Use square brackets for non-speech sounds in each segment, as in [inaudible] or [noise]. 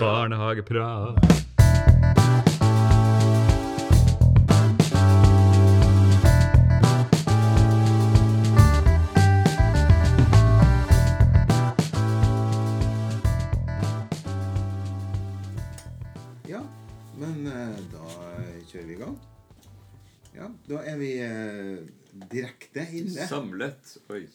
Barnehageprat. Ja, men eh, da kjører vi i gang. Ja, da er vi eh, direkte inne. Samlet. Oi. [laughs]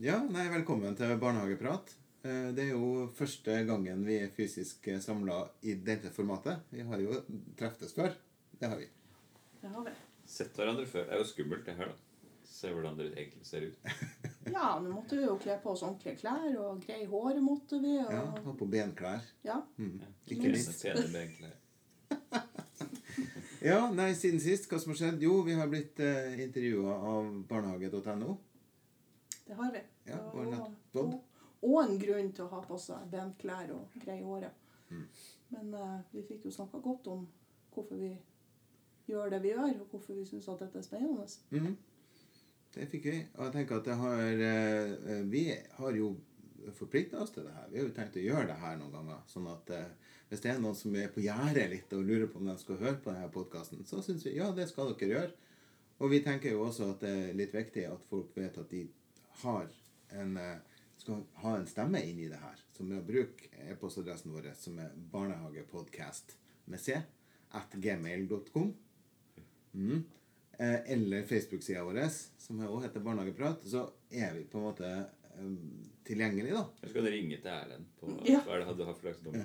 Ja, nei, velkommen til Barnehageprat. Eh, Det er jo første gangen vi er fysisk samla i dette formatet. Vi har jo treftes før. Det har vi. Det har vi. Sett hverandre før. Det er jo skummelt, det her, da. Se hvordan dere egentlig ser ut. [laughs] Ja, nå måtte vi jo kle på oss ordentlige klær, og greie håret måtte vi. Og, Ja, Ha på benklær. ja. Mm. Ja. Ikke minst. pene benklær. [laughs] Ja, nei, siden sist, hva som har skjedd? Jo, vi har blitt eh, intervjua av barnehage.no. Det har vi. Ja, Og- og en grunn til å ha på seg benklær og greie håret. Mm. Men uh, vi fikk jo snakka godt om hvorfor vi gjør det vi gjør, og hvorfor vi syns at dette er spennende. Mm. Det fikk vi. Og jeg tenker at det har, uh, vi har jo forplikta oss til det her. Vi har jo tenkt å gjøre det her noen ganger. Sånn at uh, hvis det er noen som er på gjerdet litt og lurer på om de skal høre på denne podkasten, så syns vi ja, det skal dere gjøre. Og vi tenker jo også at det er litt viktig at folk vet at de har en eh, skal ha en stemme inn i det her. Så med å bruke e-postadressen vår, som er barnehagepodcast med c, at gmail.com. Mm. Eh, eller Facebook-sida vår, som også heter Barnehageprat, så er vi på en måte eh, tilgjengelig, da. Jeg skal ringe til Erlend på Ja. hva er det du har for slags nummer.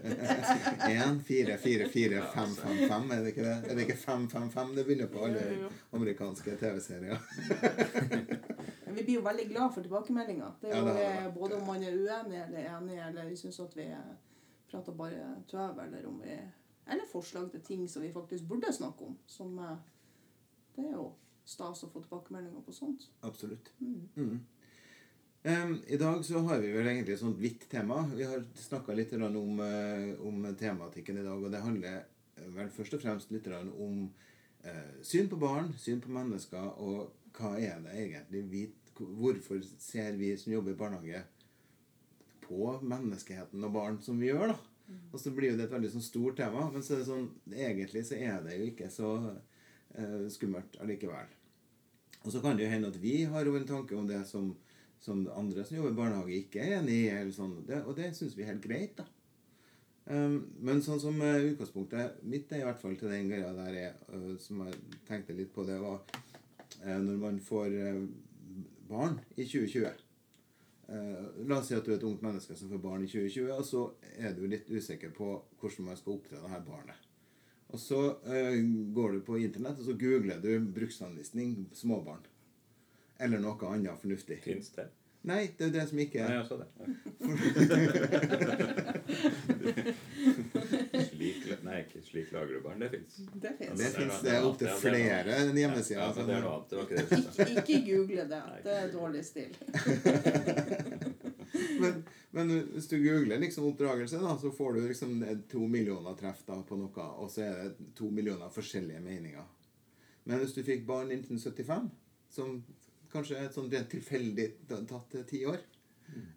1, 4, 4, 4, 5, 5, 5. Er det ikke det? Er det ikke 5, 5, 5? Det begynner på alle amerikanske TV-serier. [laughs] Vi blir jo veldig glad for tilbakemeldinger. Det er Ja, det vært, både om man er uenig eller enig, eller vi syns at vi prater bare tøv, eller om vi Eller forslag til ting som vi faktisk burde snakke om. Som eh, Det er jo stas å få tilbakemeldinger på sånt. Absolutt. Mm. Mm. Um, I dag så har vi vel egentlig et sånt vidt tema. Vi har snakka litt om, eh, om tematikken i dag, og det handler vel først og fremst litt om eh, syn på barn, syn på mennesker, og hva er det egentlig vi Hvorfor ser vi som jobber i barnehage, på menneskeheten og barn som vi gjør, da? Og så blir jo det et veldig sånn stort tema, men så det sånn, egentlig så er det jo ikke så eh, skummelt allikevel. Og så kan det jo hende at vi har jo en tanke om det som, som andre som jobber i barnehage, ikke er enig i. Eller sånn. det, og det syns vi er helt greit, da. Um, men sånn som uh, utgangspunktet mitt er i hvert fall til den greia der jeg, uh, som jeg tenkte litt på, det var uh, når man får barn i 2020. Eh, la oss si at du er et ungt menneske som får barn i 2020, og så er du litt usikker på hvordan man skal oppdra det her barnet. Og så eh, går du på internett og så googler du bruksanvisning småbarn. Eller noe annet fornuftig. Fins det? Nei, det er det som ikke Nei, jeg sa det. [laughs] [laughs] Slik, slik lager du barn. Det fins. Det fins. Det det det er opptil er flere hjemmesider. Ja, men det er noe annet. Det var ikke det. Ikke, ikke google det. Det er dårlig stil. [laughs] men, men hvis du googler liksom oppdragelse, da, så får du liksom to millioner treff da, på noe, og så er det to millioner forskjellige meninger. Men hvis du fikk barn i 1975, som kanskje er et sånn rent tilfeldig tatt tiår,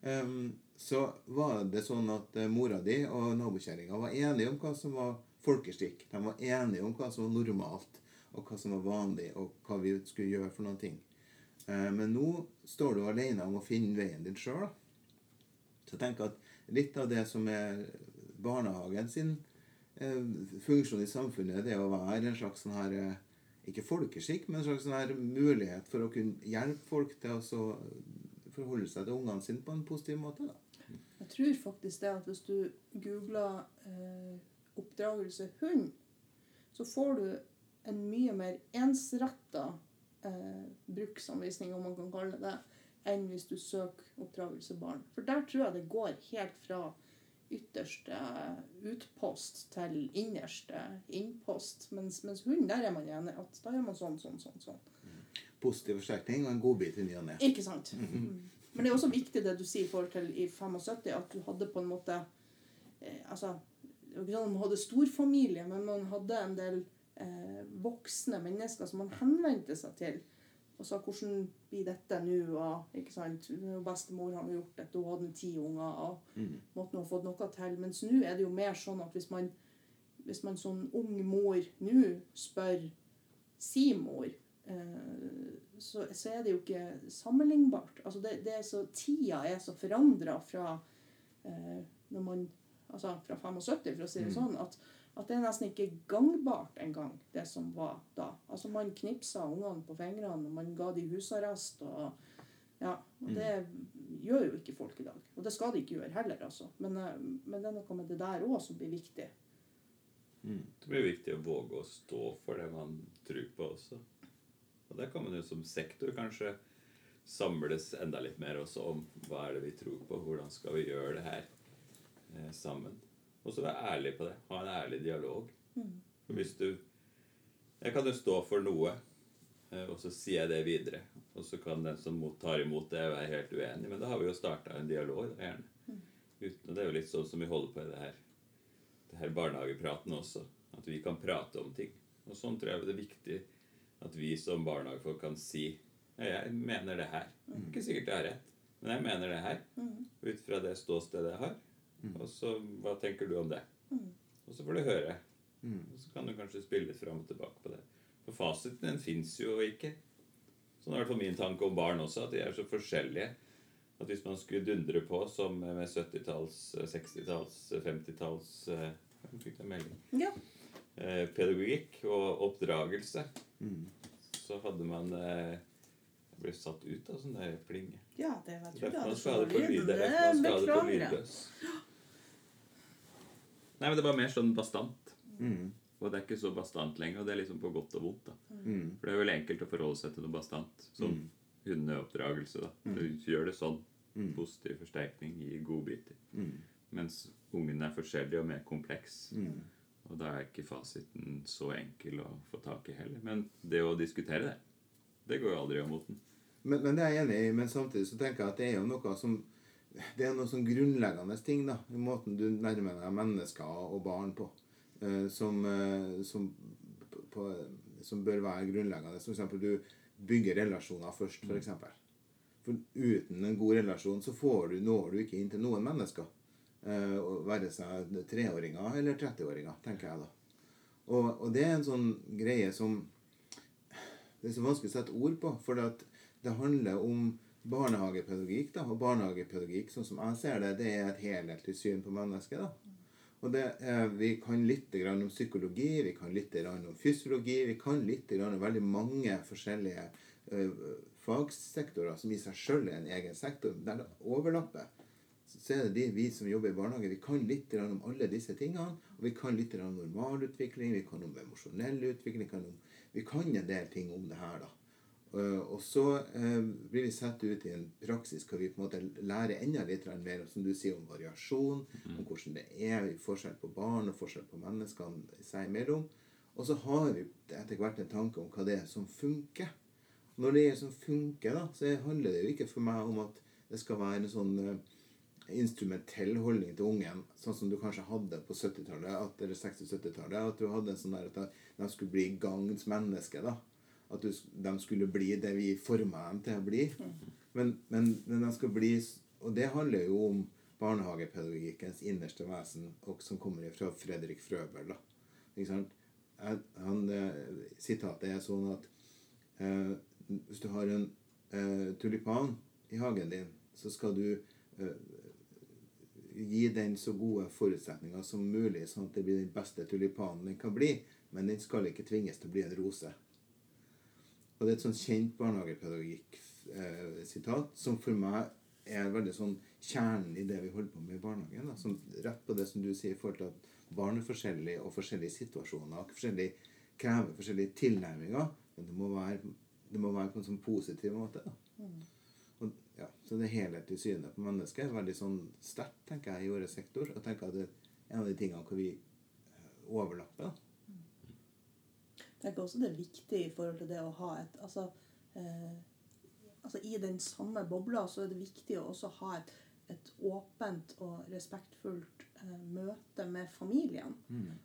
um, så var det sånn at eh, mora di og nabokjerringa var enige om hva som var folkeskikk. De var enige om hva som var normalt, og hva som var vanlig, og hva vi skulle gjøre for noen ting. Eh, Men nå står du alene om å finne veien din sjøl. Så jeg tenker at litt av det som er barnehagen sin eh, funksjon i samfunnet, det er å være en slags sånn her eh, Ikke folkeskikk, men en slags sånn her mulighet for å kunne hjelpe folk til å forholde seg til ungene sine på en positiv måte. da. Jeg tror faktisk det at hvis du googler eh, oppdragelse hund, så får du en mye mer ensretta eh, bruksanvisning, om man kan kalle det det, enn hvis du søker oppdragelse barn. For der tror jeg det går helt fra ytterste utpost til innerste innpost. Mens, mens hund, der er man enig. At da gjør man sånn, sånn, sånn. sånn. Positiv forsterkning og en godbit i ny og ne. Ikke sant? Mm. Men det er også viktig det du sier i forhold til i 75, at du hadde på en måte eh, Altså, man hadde storfamilie, men man hadde en del eh, voksne mennesker som man henvendte seg til og sa hvordan blir dette nå? Og, ikke sant? Bestemor har gjort dette, hun hadde ti unger og Mm. måtte nå ha fått noe til. Mens nå er det jo mer sånn at hvis man, hvis man som ung mor nå spør si mor, eh, så, så er det jo ikke sammenlignbart. Altså det, det er så, tida er så forandra fra eh, når man Altså fra 75, for å si det Mm. sånn, at, at det er nesten ikke gangbart engang, det som var da. Altså Man knipsa ungene på fingrene, og man ga de husarrest. og ja, og Det gjør jo ikke folk i dag. Og det skal de ikke gjøre heller, altså. Men, eh, men det er noe med det der òg som blir viktig. Det blir viktig å våge å stå for det man tror på også. Og der kan man jo som sektor kanskje samles enda litt mer også om hva er det vi tror på, hvordan skal vi gjøre det her eh, sammen. Og så være ærlig på det. Ha en ærlig dialog. For hvis du Jeg kan jo stå for noe, eh, og så sier jeg det videre. Og så kan den som tar imot det, være helt uenig. Men da har vi jo starta en dialog, da, gjerne. Uten, og det er jo litt sånn som vi holder på i det her det her barnehagepraten også. At vi kan prate om ting. Og sånn tror jeg det er viktig at vi som barnehagefolk kan si ja, jeg mener det her. Ikke sikkert jeg har rett, men jeg mener det her. Ut fra det ståstedet jeg har. Og så hva tenker du om det? Og så får du høre. Og så kan du kanskje spille litt fram og tilbake på det. For fasiten den fins jo ikke. Sånn er i hvert fall min tanke om barn også, at de er så forskjellige. At hvis man skulle dundre på som med 70-talls, 60-talls, 50-talls eh, Jeg fikk en melding. Ja. Eh, pedagogikk og oppdragelse, Mm. så hadde man eh, ble satt ut av sånn der plinge. ja, det jeg tror jeg. er derfor man skal ha det på det. lydløs. Nei, men det var mer sånn bastant. Mm. Og det er ikke så bastant lenger, og det er liksom på godt og vondt. da. Mm. For det er vel enkelt å forholde seg til noe bastant. Som Mm. hundeoppdragelse. da. Du gjør det sånn. Mm. Positiv forsterkning gir godbiter. Mm. Mens ungen er forskjellig og mer kompleks. Mm. Og da er ikke fasiten så enkel å få tak i heller. Men det å diskutere det, det går jo aldri av moten. Men, men det er jeg enig i, men samtidig så tenker jeg at det er jo noe som Det er noen sånn grunnleggende ting da, i måten du nærmer deg mennesker og barn på, eh, som, eh, som, på, som bør være grunnleggende. Som eksempel du bygger relasjoner først, for eksempel. For uten en god relasjon så får du, når du ikke inn til noen mennesker. Eh, være seg treåringer eller 30-åringer, tenker jeg da. Og, og det er en sånn greie som det er så vanskelig å sette ord på, for det handler om barnehagepedagogikk. da, Og barnehagepedagogikk, sånn som jeg ser det, det er et helhetlig syn på mennesket. da. Og det, eh, Vi kan litt grann om psykologi, vi kan litt grann om fysiologi, vi kan litt grann om veldig mange forskjellige eh, fagsektorer som i seg sjøl er en egen sektor. Der det overlapper, så er det de, vi som jobber i barnehage, vi kan litt grann om alle disse tingene. Og vi kan litt grann om normalutvikling, vi kan om emosjonell utvikling, vi kan, om, vi kan en del ting om det her. da. Eh, og så eh, blir vi satt ut i en praksis hvor vi på en måte lærer enda litt mer som du sier, om variasjon, om hvordan det er forskjell på barn og forskjell på menneskene seg imellom. Og så har vi etter hvert en tanke om hva det er som funker. Når det er som funker, da, så handler det jo ikke for meg om at det skal være en sånn eh, instrumentell holdning til ungen, sånn som du kanskje hadde på 70-tallet, eller 60-70-tallet. At du hadde en sånn der at de skulle bli gagns menneske. da. At de skulle bli det vi forma dem til å bli. Men, men, men de skal bli Og det handler jo om barnehagepedagogikkens innerste vesen, og som kommer fra Fredrik Frøbel. Han, eh, sitatet er sånn at eh, hvis du har en eh, tulipan i hagen din, så skal du eh, gi den så gode forutsetninger som mulig, sånn at det blir den beste tulipanen den kan bli. Men den skal ikke tvinges til å bli en rose. Og det er et sånn kjent barnehagepedagogikk-sitat som for meg er veldig sånn kjernen i det vi holder på med i barnehagen. Da. Som rett på det som du sier i forhold til at barn er forskjellige og forskjellige situasjoner. og forskjellige, krever forskjellige tilnærminger. Men det må være, det må være på en sånn positiv måte. Da. Og, ja, så det helhetlige synet på mennesket er veldig sånn sterkt, tenker jeg, i vår sektor. Og tenker at det er en av de tingene hvor vi eh, overlapper. da. Jeg tenker også det er viktig i forhold til det å ha et altså, eh, altså I den samme bobla så er det viktig å også ha et, et åpent og respektfullt eh, møte med familien.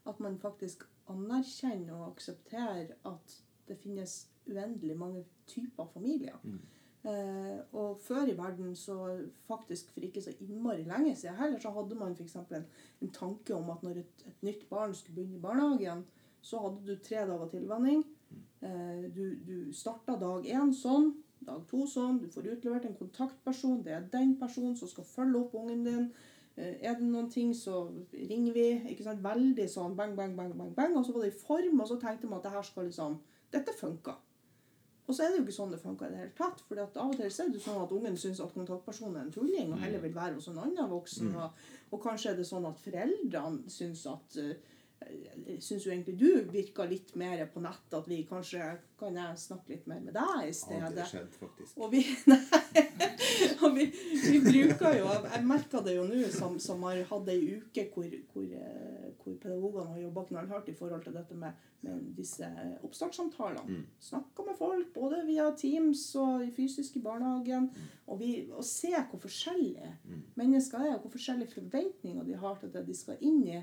At man faktisk anerkjenner og aksepterer at det finnes uendelig mange typer familier. Eh, og før i verden, så faktisk for ikke så innmari lenge siden heller, så hadde man f.eks. En, en tanke om at når et, et nytt barn skulle begynne i barnehagen, så hadde du tre dager tilvenning. Eh, du, du starta dag én sånn, dag to sånn. Du får utlevert en kontaktperson. Det er den personen som skal følge opp ungen din. Eh, er det noen ting, så ringer vi. ikke sant, Veldig sånn bang, bang, bang, bang, bang. Og så var det i form, og så tenkte man at det her skal liksom Dette funka. Og så er det jo ikke sånn det funka i det hele tatt. For av og til er det sånn at ungen syns at kontaktpersonen er en tulling, og heller vil være hos en annen voksen. Og, og kanskje er det sånn at foreldrene syns at uh, Syns jo egentlig du virka litt mer på nett, at vi kanskje kan jeg snakke litt mer med deg i Aldri stedet. skjedd, faktisk. Og vi, [laughs] nei, og vi, vi bruker jo Jeg merka det jo nå, som, som har hatt ei uke hvor, hvor, eh, hvor pedagogene har jobba knallhardt i forhold til dette med, med disse oppstartssamtalene. Mm. Snakka med folk både via Teams og i fysisk i barnehagen. Og, vi, og se hvor forskjellige Mm. mennesker er, og hvor forskjellige forventninger de har til det de skal inn i.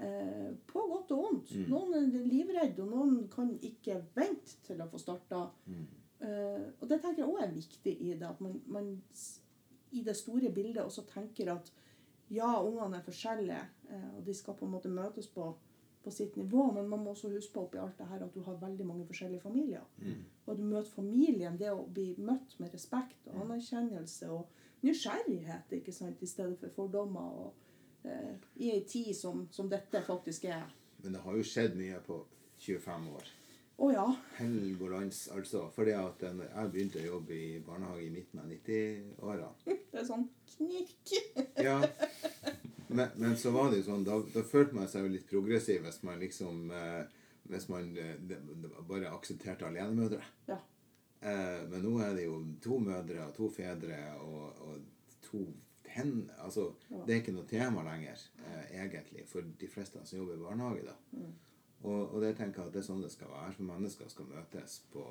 Eh, på godt og vondt. Mm. Noen er livredde, og noen kan ikke vente til å få starta. Mm. Eh, og det tenker jeg òg er viktig i det. At man, man i det store bildet også tenker at ja, ungene er forskjellige, eh, og de skal på en måte møtes på, på sitt nivå, men man må også huske på oppi alt det her at du har veldig mange forskjellige familier. Mm. Og du møter familien, det å bli møtt med respekt og anerkjennelse og nysgjerrighet, ikke sant, i stedet for fordommer. og I ei tid som, som dette faktisk er. Men det har jo skjedd mye på 25 år. Å ja. Helgolands, altså. Fordi at en- jeg begynte å jobbe i barnehage i midten av 90-åra. [laughs] Det er sånn knirk. [laughs] Ja. Men, men så var det jo sånn, da, da følte man seg jo litt progressiv hvis man liksom eh, Hvis man de, de det bare aksepterte alenemødre. Ja. Eh, men nå er det jo to mødre og to fedre og, og to hen... Altså, Ja. det er ikke noe tema lenger, eh, egentlig, for de fleste som jobber i barnehage. da. Mm. Og, og det tenker jeg at det er sånn det skal være. For mennesker skal møtes på,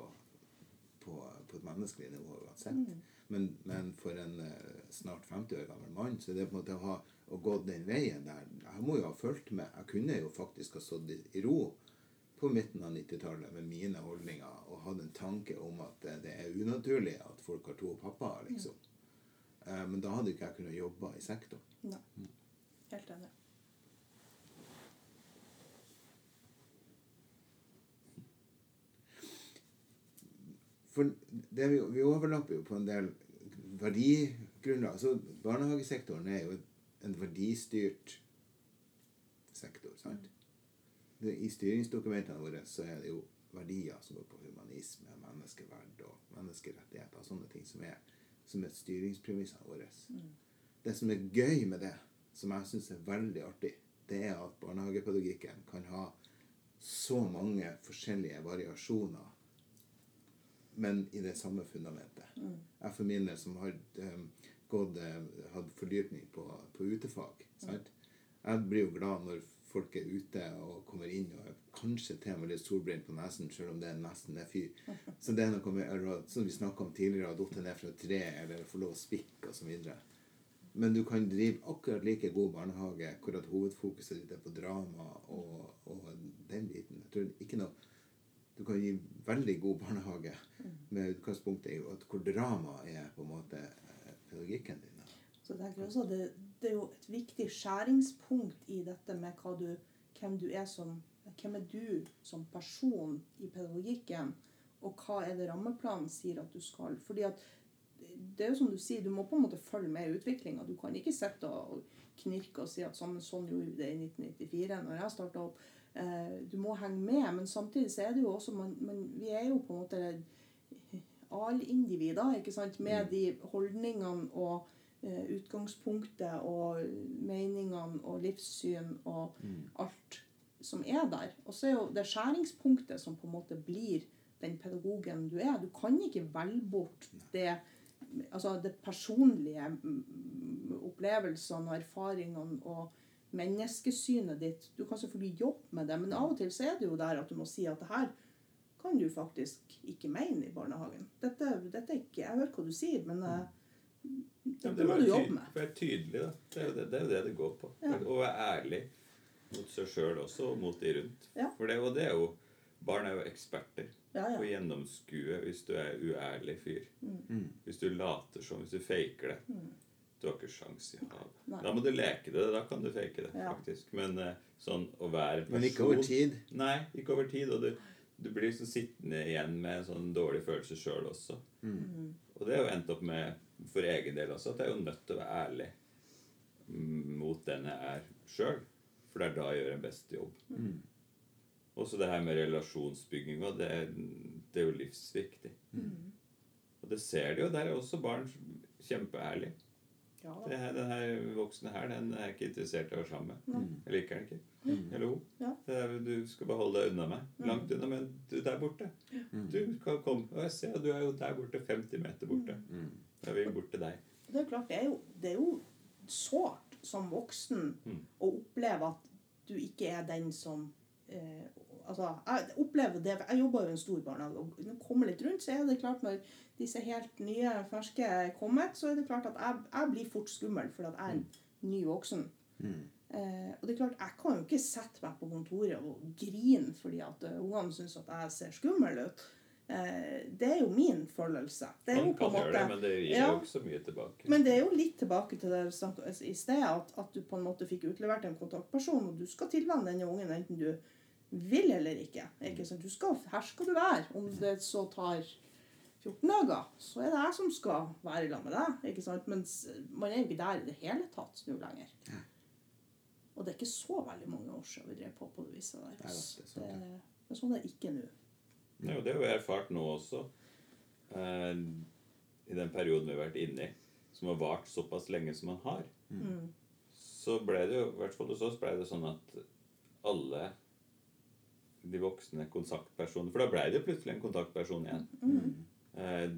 på, på et menneskelig nivå uansett. Mm. Men, men for en eh, snart 50 år gammel mann, så det er på en måte å ha å gått den veien der Jeg må jo ha fulgt med. Jeg kunne jo faktisk ha stått i, ro på midten av 90-tallet med mine holdninger og hatt en tanke om at eh, det er unaturlig at folk har to pappaer, liksom. Eh, men da hadde ikke jeg kunnet jobbe i sektoren. Nei. Helt enig. For det vi, vi overlapper jo på en del verdigrunnlag. Så barnehagesektoren er jo en verdistyrt sektor. sant? Det, I styringsdokumentene våre så er det jo verdier som går på humanisme, menneskeverd og menneskerettigheter og sånne ting som er, som er styringspremissene våre. Det som er gøy med det, som jeg syns er veldig artig, det er at barnehagepedagogikken kan ha så mange forskjellige variasjoner men i det samme fundamentet. Jeg for min del som har um, gått, eh, hatt fordypning på, på utefag. Sant? Jeg blir jo glad når folk er ute og kommer inn og er kanskje til og med litt solbrent på nesen, selv om det nesten er fyr. [laughs] Så det er noe med, som vi snakka om tidligere, å datte ned fra tre eller få lov å spikke osv. Men du kan drive akkurat like god barnehage hvor at hovedfokuset ditt er på drama og, og den biten. Jeg tror ikke noe du kan gi veldig god barnehage med utgangspunkt i hvor drama er på en måte eh, pedagogikken din. Da. tenker jeg også det, det er jo et viktig skjæringspunkt i dette med du, hvem du er som Hvem er du som person i pedagogikken, og hva er det rammeplanen sier at du skal? Fordi at det er jo som du sier, du må på en måte følge med i utviklinga. Du kan ikke sitte og knirke og si at sånn, sånn gjorde vi det i 1994 når jeg starta opp. Eh, du må henge med, men samtidig så er det jo også man, man, Vi er jo på en måte alle individer, ikke sant, med de holdningene og utgangspunktet og meningene og livssyn og alt som er der. Og så er jo det skjæringspunktet som på en måte blir den pedagogen du er. Du kan ikke velge bort det, altså det personlige mm, opplevelsene og erfaringene og menneskesynet ditt. Du kan selvfølgelig jobbe med det, men av og til så er det jo der at du må si at det her kan du faktisk ikke mene i barnehagen. Dette, dette ikke, Jeg hører hva du sier, men eh, Ja, dette det må du jobbe med. Være tydelig, da. Det er jo det det, er det, det går på. Ja. Å være ærlig mot seg sjøl også, og mot de rundt. Ja. For det, og det er jo Barn er jo eksperter Ja, på å gjennomskue hvis du er uærlig fyr. Mm. Hvis du later som, hvis du faker det. Mm. Du har ikke sjans i havet. Nei. Da må du leke det. Da kan du fake det, Ja. faktisk. Men eh, sånn å være Men ikke over tid. Nei, ikke over tid. Og du, du blir liksom sittende igjen med en sånn dårlig følelse sjøl også. Mm. Og det har jo endt opp med, for egen del også, at jeg er jo nødt til å være ærlig mm, mot den jeg er sjøl. For det er da jeg gjør en best jobb. Mm. Også det her med relasjonsbygging, det, det er jo livsviktig. Mm. Og det ser de jo. Der er også barn kjempeærlige. Ja, Det her, den her voksne her, den er jeg ikke interessert i å være sammen med. Mm. Jeg liker den ikke. Eller hun. Ja. Er, du skal bare holde deg unna meg. Langt unna, men du der borte. Du kan komme. Og jeg ser, du er jo der borte, 50 meter borte. Mm. Jeg vil bort til deg. Det er klart, det er jo, det er jo sårt som voksen Mm. å oppleve at du ikke er den som eh, Altså, jeg opplever det Jeg jobber jo i en stor barnehage, og når jeg kommer litt rundt, så er det klart når disse helt nye, ferske er kommet, så er det klart at jeg, jeg blir fort skummel fordi jeg er en ny voksen. Mm. Eh, og det er klart, jeg kan jo ikke sette meg på kontoret og grine fordi at eh, ungene syns at jeg ser skummel ut. Eh, det er jo min følelse. Det er jo på en måte det, men det gir Ja. jo ikke så mye tilbake. men det er jo litt tilbake til det snakket i sted, at, at du på en måte fikk utlevert en kontaktperson, og du skal tilvenne denne ungen enten du vil eller ikke. ikke sant? Du skal, her skal du være. Om det så tar 14 dager, så er det jeg som skal være sammen med deg. ikke sant? Mens man er jo ikke der i det hele tatt nå lenger. Og det er ikke så veldig mange år siden vi drev på på det viset der. Det er sant, det, det. det er sånn det er ikke nå. Ja, og det har vi erfart nå også. Eh, I den perioden vi har vært inne i, som har vart såpass lenge som man har, Mm. så ble det jo, i hvert fall hos oss, ble det sånn at alle de voksne kontaktpersonene For da ble det plutselig en kontaktperson igjen. Eh,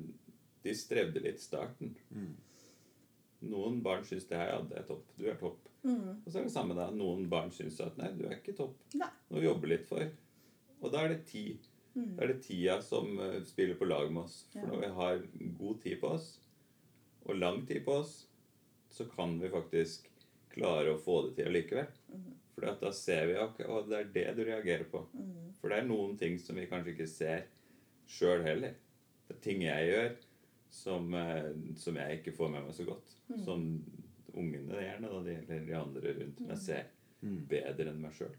de strevde litt i starten. Mm. Noen barn syns det her, ja, det er topp. Du er topp. Mm. Og så er det samme da. Noen barn syns at nei, du er ikke topp. Nei. Nå jobber litt for. Og da er det tid. Mm. Da er det tida som eh, spiller på lag med oss. For Ja. når vi har god tid på oss, og lang tid på oss, så kan vi faktisk klare å få det til allikevel. Mm. For da ser vi at å, det er det du reagerer på. Mm. For det er noen ting som vi kanskje ikke ser sjøl heller. Det er ting jeg gjør som, eh, som jeg ikke får med meg så godt. Mm. Som ungene gjerne, da, de, eller de andre rundt meg, ser Mm. bedre enn meg sjøl.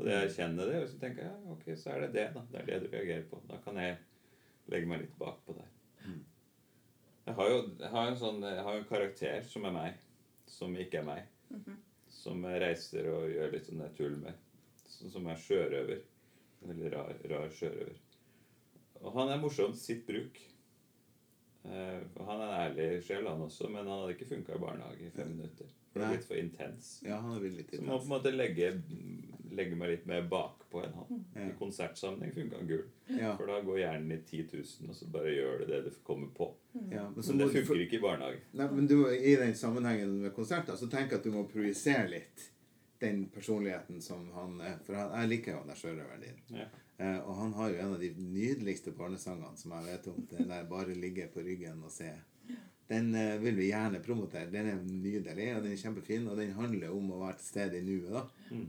Og det jeg kjenner det, og så tenker jeg ja, ok, så er det det, da. Det er det du reagerer på. Da kan jeg legge meg litt bakpå der. Mm. Jeg har jo jeg har en sånn, jeg har en karakter som er meg, som ikke er meg. Mhm. Som jeg reiser og gjør litt sånn tull med. Sånn som er sjørøver. Veldig rar, rar sjørøver. Og han er morsom til sitt bruk. Eh, han er en ærlig sjel, han også, men han hadde ikke funka i barnehage i fem minutter. For det Nei. er blitt for intens. Ja, han er intens. Så må på en måte legge, legge meg litt mer bakpå enn han. Ja. I konsertsammenheng funka han gul. Ja. For da går hjernen i 10 000, og så bare gjør det det det kommer på. ja. Men, så Men det funker for- ikke i barnehage. Nei, men du, I den sammenhengen med konserter så jeg at du må projisere litt den personligheten som han er. For han, jeg liker jo han der sjørøveren din. Ja. Eh, og han har jo en av de nydeligste barnesangene som jeg vet om. Den der 'Bare ligge på ryggen og se'. Den eh, vil vi gjerne promotere. Den er nydelig, og den er kjempefin. Og den handler om å være til stede i nuet, da. Mm.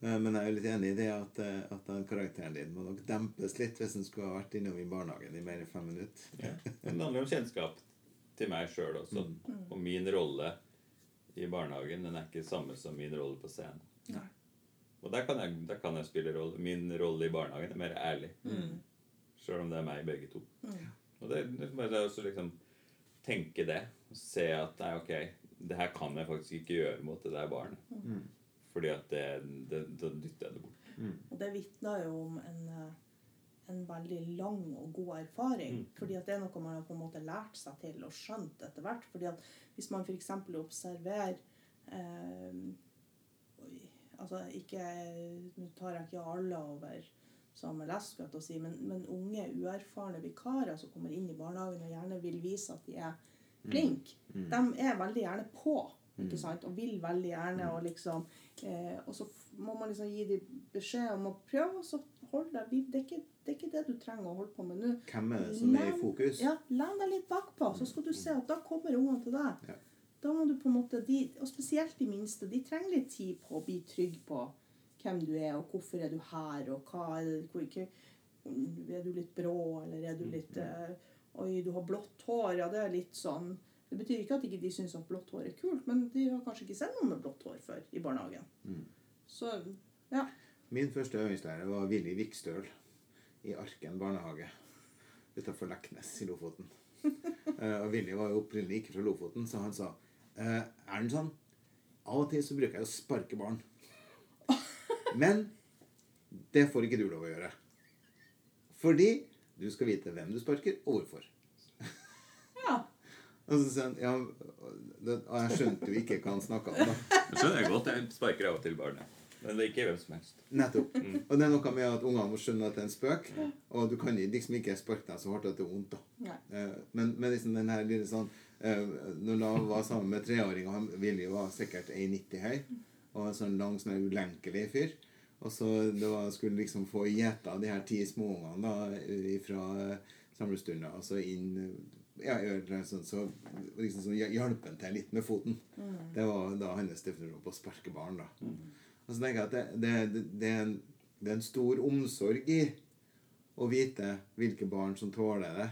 Eh, men jeg er litt enig i det at, eh, at den karakteren din må nok dempes litt hvis den skulle ha vært innom i barnehagen i mer enn fem minutter. Ja. Den handler om kjennskap til meg sjøl også. Og min rolle i barnehagen den er ikke samme som min rolle på scenen. Nei. Og der kan, jeg, der kan jeg spille rolle. Min rolle i barnehagen er mer ærlig. Mm. Sjøl om det er meg begge to. Mm. Og det, det er også liksom tenke det. Og se at nei, ok, det her kan jeg faktisk ikke gjøre mot det der barnet. Mm. Fordi at det, det, da dytter jeg det bort. Og det vitner jo om en, eh, en veldig lang og god erfaring. Mm. Fordi at det er noe man har på en måte lært seg til og skjønt etter hvert. Fordi at hvis man f.eks. observerer eh, Altså ikke Nå tar jeg ikke alle over skal jeg å si, men, men unge, uerfarne vikarer som kommer inn i barnehagen og gjerne vil vise at de er flinke, Mm. de er veldig gjerne på. Ikke sant? Og vil veldig gjerne. Og liksom eh, Og så må man liksom gi dem beskjed om å prøve å holde deg det er, ikke, det er ikke det du trenger å holde på med nå. Hvem er det som er i fokus? Ja, Len deg litt bakpå, så skal du se at da kommer ungene til deg. Ja. Da må du på en måte, de, Og spesielt de minste. De trenger litt tid på å bli trygg på hvem du er, og hvorfor er du her, og hva er det hvor, ikke, Er du litt brå, eller er du litt eh, Oi, du har blått hår. Ja, det er litt sånn Det betyr ikke at ikke de syns at blått hår er kult, men de har kanskje ikke sett noen med blått hår før i barnehagen. Så ja. Min første øvingslærer var Willy Vikstøl i Arken barnehage utenfor Leknes i Lofoten. uh, [laughs] og Willy var jo opprinnelig ikke fra Lofoten, så han sa uh, Er den sånn? av og til så bruker jeg å sparke barn. [laughs] Men det får ikke du lov å gjøre. Fordi du skal vite hvem du sparker, og hvorfor. [laughs] ja. Og så sa han, ja, det- og jeg skjønte jo ikke hva han snakka om. da. Jeg skjønner godt. Jeg sparker av og til barnet. Men det er ikke hvem som helst. Nettopp. Og det er noe med at ungene må skjønne at det er en spøk. Og du kan liksom ikke sparke deg så hardt at det er vondt. da. Nei. Eh, Men, men liksom den her lille sånn eh, Når Lav var sammen med treåringer han Willy var sikkert 1,90 høy og en sånn lang, sånn ulenkelig fyr. Og så det var, skulle liksom få gjeta de her ti småungene da fra samlestunda så inn ja, eller sånn, så liksom sånn, hjelpe til litt med foten. Det var da hans definisjon på å sparke barn. da. Og så tenker jeg at det, det, det, er en, det er en stor omsorg i å vite hvilke barn som tåler det.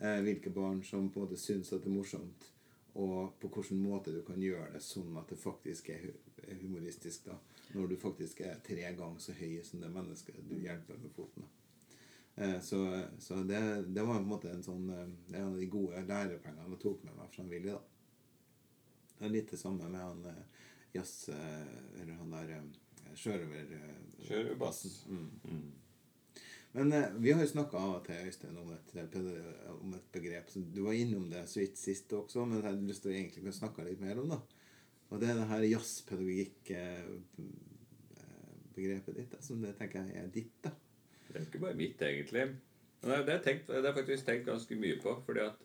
Eh, hvilke barn som på en måte syns at det er morsomt. Og på hvilken måte du kan gjøre det sånn at det faktisk er humoristisk. da, Når du faktisk er tre ganger så høy som det mennesket du hjelper med foten. da. Eh, så så det, det var på en måte en sånn eh, det er en av de gode lærepengene jeg tok med meg fra Willy. da. Det er litt det samme med han jazz... eh, Eller han der eh, eh, Sjørøverbassen. Mm. Mm. Men vi har jo snakka av og til, Øystein, om et, om et begrep. Du var innom det så vidt sist også, men jeg hadde lyst til å egentlig snakke litt mer om det. Og det er det her jazzpedagogikk-begrepet ditt, da, som det tenker jeg er ditt. da. Det er ikke bare mitt, egentlig. Men det, har jeg tenkt, det har jeg faktisk tenkt ganske mye på. fordi at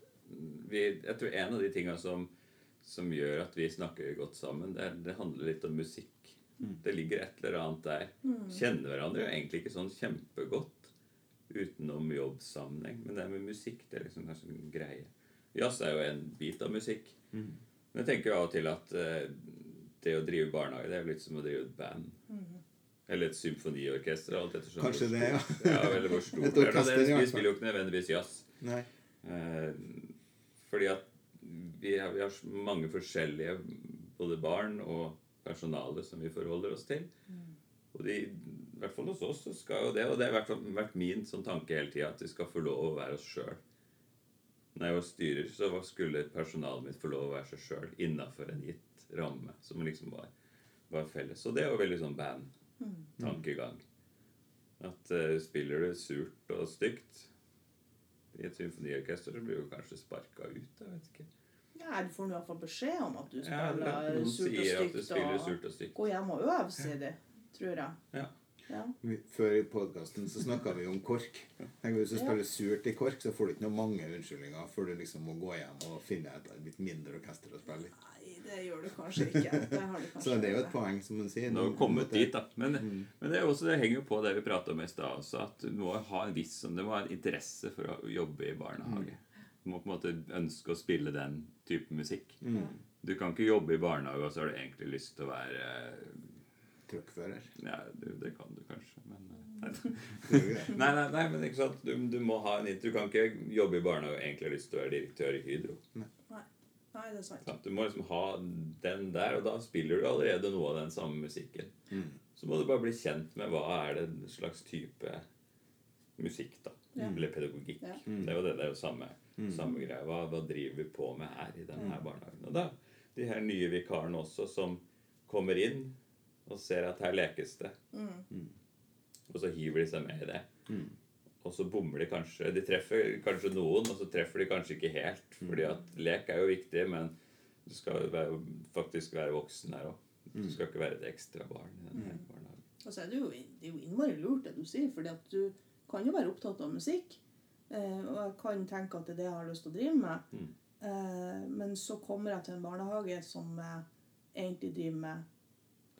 vi, jeg tror en av de tinga som, som gjør at vi snakker godt sammen, det, det handler litt om musikk. Det ligger et eller annet der. Kjenner hverandre jo egentlig ikke sånn kjempegodt utenom jobbsammenheng. Men det med musikk det er liksom kanskje en greie. Jazz er jo en bit av musikk. Men jeg tenker jo av og til at eh, det å drive barnehage det er jo litt som å drive et band. Eller et symfoniorkester. alt ettersom Kanskje det, ja. ja. Eller hvor [laughs] stort Et er. orkester, Det- er. Vi spiller jo ikke nødvendigvis jazz. Nei. Eh, fordi at vi har, vi har mange forskjellige både barn og personale som vi forholder oss til. Og de, i hvert fall hos oss så skal jo det, og det har vært min sånn tanke hele tida, at vi skal få lov å være oss sjøl. Når jeg var styrer, så skulle personalet mitt få lov å være seg sjøl innafor en gitt ramme som liksom var, var felles. Og det er jo veldig sånn band-tankegang. At uh, spiller du surt og stygt i et symfoniorkester, så blir du kanskje sparka ut. Jeg vet ikke. Ja, du får i hvert fall beskjed om at du Ja, det er spiller noen surt og sier at du stygt. spiller surt og stygt. gå hjem og øve, sier de. Tror jeg. Ja. Ja. Før i podkasten så snakka vi om KORK. Tenk Hvis du spiller surt i KORK, så får du ikke noe mange unnskyldninger før du liksom må gå hjem og finne et litt mindre orkester å spille i. Nei, det gjør du kanskje ikke. Det har du kanskje [laughs] Så det er jo et poeng, som man sier. Nå har kommet dit, da. Men, men det, er også, det henger jo på det vi prata om i stad også, at du må ha en viss sånn, du må ha en interesse for å jobbe i barnehage. Du må på en måte ønske å spille den type musikk. Du kan ikke jobbe i barnehage, og så har du egentlig lyst til å være Truckfører. Ja, det, det kan du kanskje, men eh, nei. [laughs] Jo greit. Nei, nei, nei, men ikke sant? Du, du må ha en Du kan ikke jobbe i barnehage og egentlig ha lyst til å være direktør i Hydro. Nei, Nei det er sant. Du må liksom ha den der, og da spiller du allerede noe av den samme musikken. Så må du bare bli kjent med hva er det slags type musikk, da. Ja. Eller pedagogikk. Ja. Det er jo det, det er jo samme, samme greia. Hva, hva driver vi på med her i denne her barnehagen? Og da, de her nye vikarene også, som kommer inn og ser at her lekes det. Og så hiver de seg med i det. Og så bommer de kanskje. De treffer kanskje noen, og så treffer de kanskje ikke helt. Fordi at lek er jo viktig, men du skal jo være, faktisk være voksen her òg. Du skal ikke være et ekstra barn i denne barnehagen. Og så er det, jo, det er jo innmari lurt det du sier, fordi at du kan jo være opptatt av musikk. Eh, og jeg kan tenke at det er det jeg har lyst til å drive med. Mm. Eh, men så kommer jeg til en barnehage som eh, egentlig driver med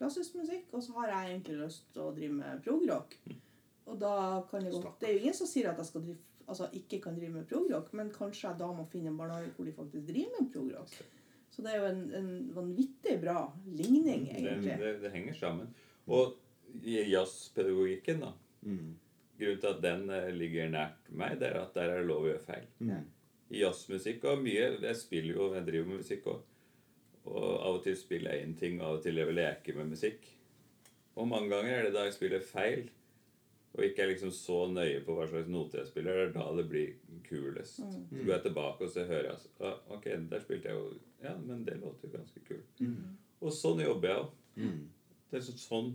klassisk musikk, og så har jeg egentlig lyst til å drive med progrock. Og da kan det godt Det er jo ingen som sier at jeg skal drive, altså, ikke kan drive med progrock, men kanskje jeg da må finne en barnehage hvor de faktisk driver med progrock. Så det er jo en, en vanvittig bra ligning, egentlig. det, det henger sammen. Og jazzpedagogikken, da Mm. Grunnen til at den eh, ligger nært meg, det er at der er det lov å gjøre feil. Mm. I jazzmusikk og mye Jeg spiller jo, jeg driver med musikk òg. Og av og til spiller jeg inn ting, av og til jeg vil leke med musikk. Og mange ganger er det da jeg spiller feil, og ikke er liksom så nøye på hva slags noter jeg spiller. Det er da det blir kulest. Så går jeg tilbake og så hører jeg ah, Ok, der spilte jeg jo Ja, men det låter jo ganske kult. Og sånn jobber jeg òg. Mm. Det er så, sånn,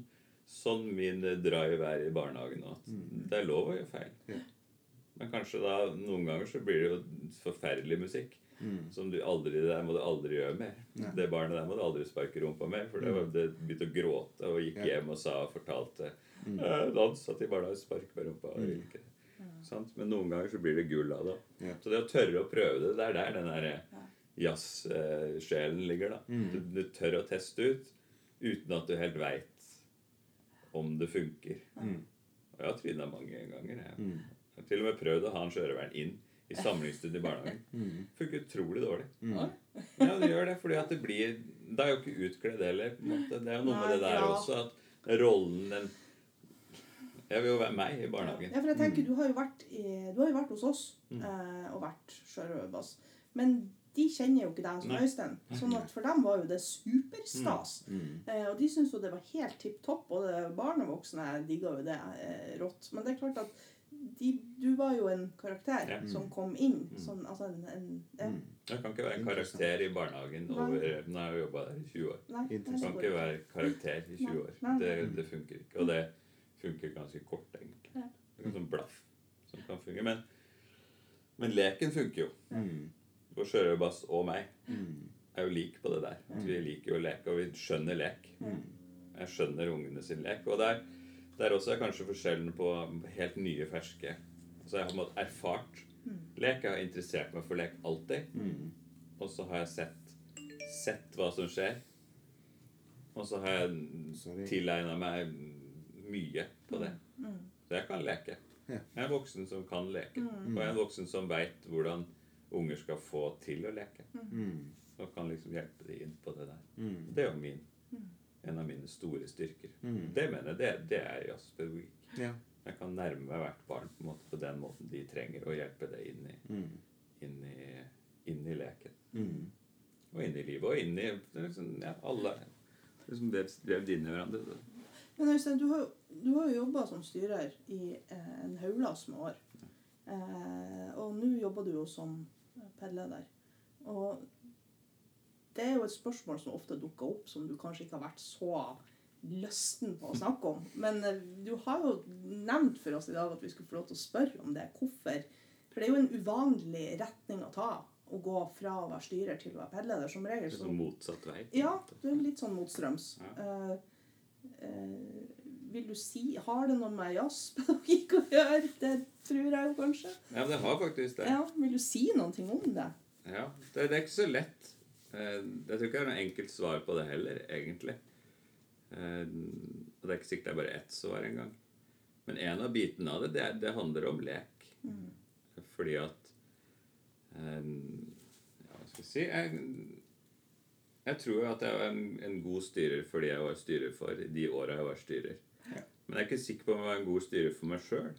sånn min eh, drive er i barnehagen nå. At det er lov å gjøre feil. Ja. Men kanskje da noen ganger så blir det jo forferdelig musikk. Mm. Som du aldri, det der må du aldri gjøre mer. Nei. Det barnet der må du aldri sparke rumpa med. For det, var, det begynte å gråte og gikk Ja. hjem og sa og fortalte Mm. eh, Dans at de bare sparker med rumpa. Og Mm. Ja. Sant? Men noen ganger så blir det gull av det. Ja. Så det å tørre å prøve det, det er der den der jazzsjelen ligger. da. Mm. Du, du tør å teste ut uten at du helt veit om det funker. Mm. Og jeg har tryna mange ganger. Jeg. Mm. jeg har til og med prøvd å ha en sjørøveren inn i samlingsstund i barnehagen. [laughs] Mm. Funker utrolig dårlig. Mm. Ja, det gjør det, fordi at det blir Det er jo ikke utkledd heller. på en måte. Det er jo noe med det der ja. også, at rollen den Jeg vil jo være meg i barnehagen. Ja, for jeg tenker, Du har jo vært, i, du har jo vært hos oss Mm. eh, og vært sjørøver. Men de kjenner jo ikke deg som Øystein. Sånn at for dem var jo det superstas. Mm. Eh, og de syntes jo det var helt tipp topp. Og barn og voksne digga jo det eh, rått. Men det er klart at de, du var jo en karakter Ja. som kom inn. Sånn, altså en, en ja. Mm. Jeg kan ikke være en karakter i barnehagen over Nå har jeg jobba der i 20 år. Nei, Jeg kan ikke være karakter i 20 år. Det, det funker ikke. Og det funker ganske kort, egentlig. Det er en sånn blaff som kan fungere. Men, men leken funker jo. Mm. Og sjørøverbass og meg Mm. er jo lik på det der. At Vi liker jo å leke, og vi skjønner lek. Jeg skjønner ungene sin lek. Og der, der også er kanskje forskjellen på helt nye, ferske Så jeg har på en måte erfart lek. Jeg har interessert meg for lek alltid. Mm. Og så har jeg sett, sett hva som skjer. Og så har jeg tilegna meg mye på det. Mm. Så jeg kan leke. Jeg er en voksen som kan leke. Mm. Og jeg er en voksen som veit hvordan unger skal få til å leke. Mm. Og kan liksom hjelpe dem inn på det der. Mm. Det er jo min, en av mine store styrker. Mm. Det mener jeg, det, det er jazzpedagogikk. Ja. Jeg kan nærme meg hvert barn på, en måte, på den måten de trenger, og hjelpe det inn i, Mm. inn i, inn i leken. Mm. Og inn i livet. Og inn i liksom, ja, alle liksom det drevd inn i hverandre. Men Øystein, du har jo, du har jobba som styrer i eh, en hauglass med år. Eh, og nå jobber du jo som pedleder. Og det er jo et spørsmål som ofte dukker opp, som du kanskje ikke har vært så lysten på å snakke om. Men eh, du har jo nevnt for oss i dag at vi skulle få lov til å spørre om det. Hvorfor? For det er jo en uvanlig retning å ta. Å gå fra å være styrer til å være pedleder. Som regel så sånn motsatt vei. ja, det du er litt sånn motstrøms. Ja. Uh, uh, vil du si Har det noe med jazzpedagogikk å gjøre? Det tror jeg jo kanskje. Ja, men det har faktisk det. Ja, Vil du si noe om det? Ja, det, det er ikke så lett. Eh, Jeg tror ikke jeg har noe enkelt svar på det heller, egentlig. Eh, Og det er ikke sikkert det er bare ett svar engang. Men en av bitene av det, det, er- det handler om lek. Fordi at eh, Ja, hva skal jeg si Jeg, jeg tror jo at jeg var en, en god styrer fordi jeg var styrer for de åra jeg var styrer. Ja. Men jeg er ikke sikker på om jeg var en god styrer for meg sjøl.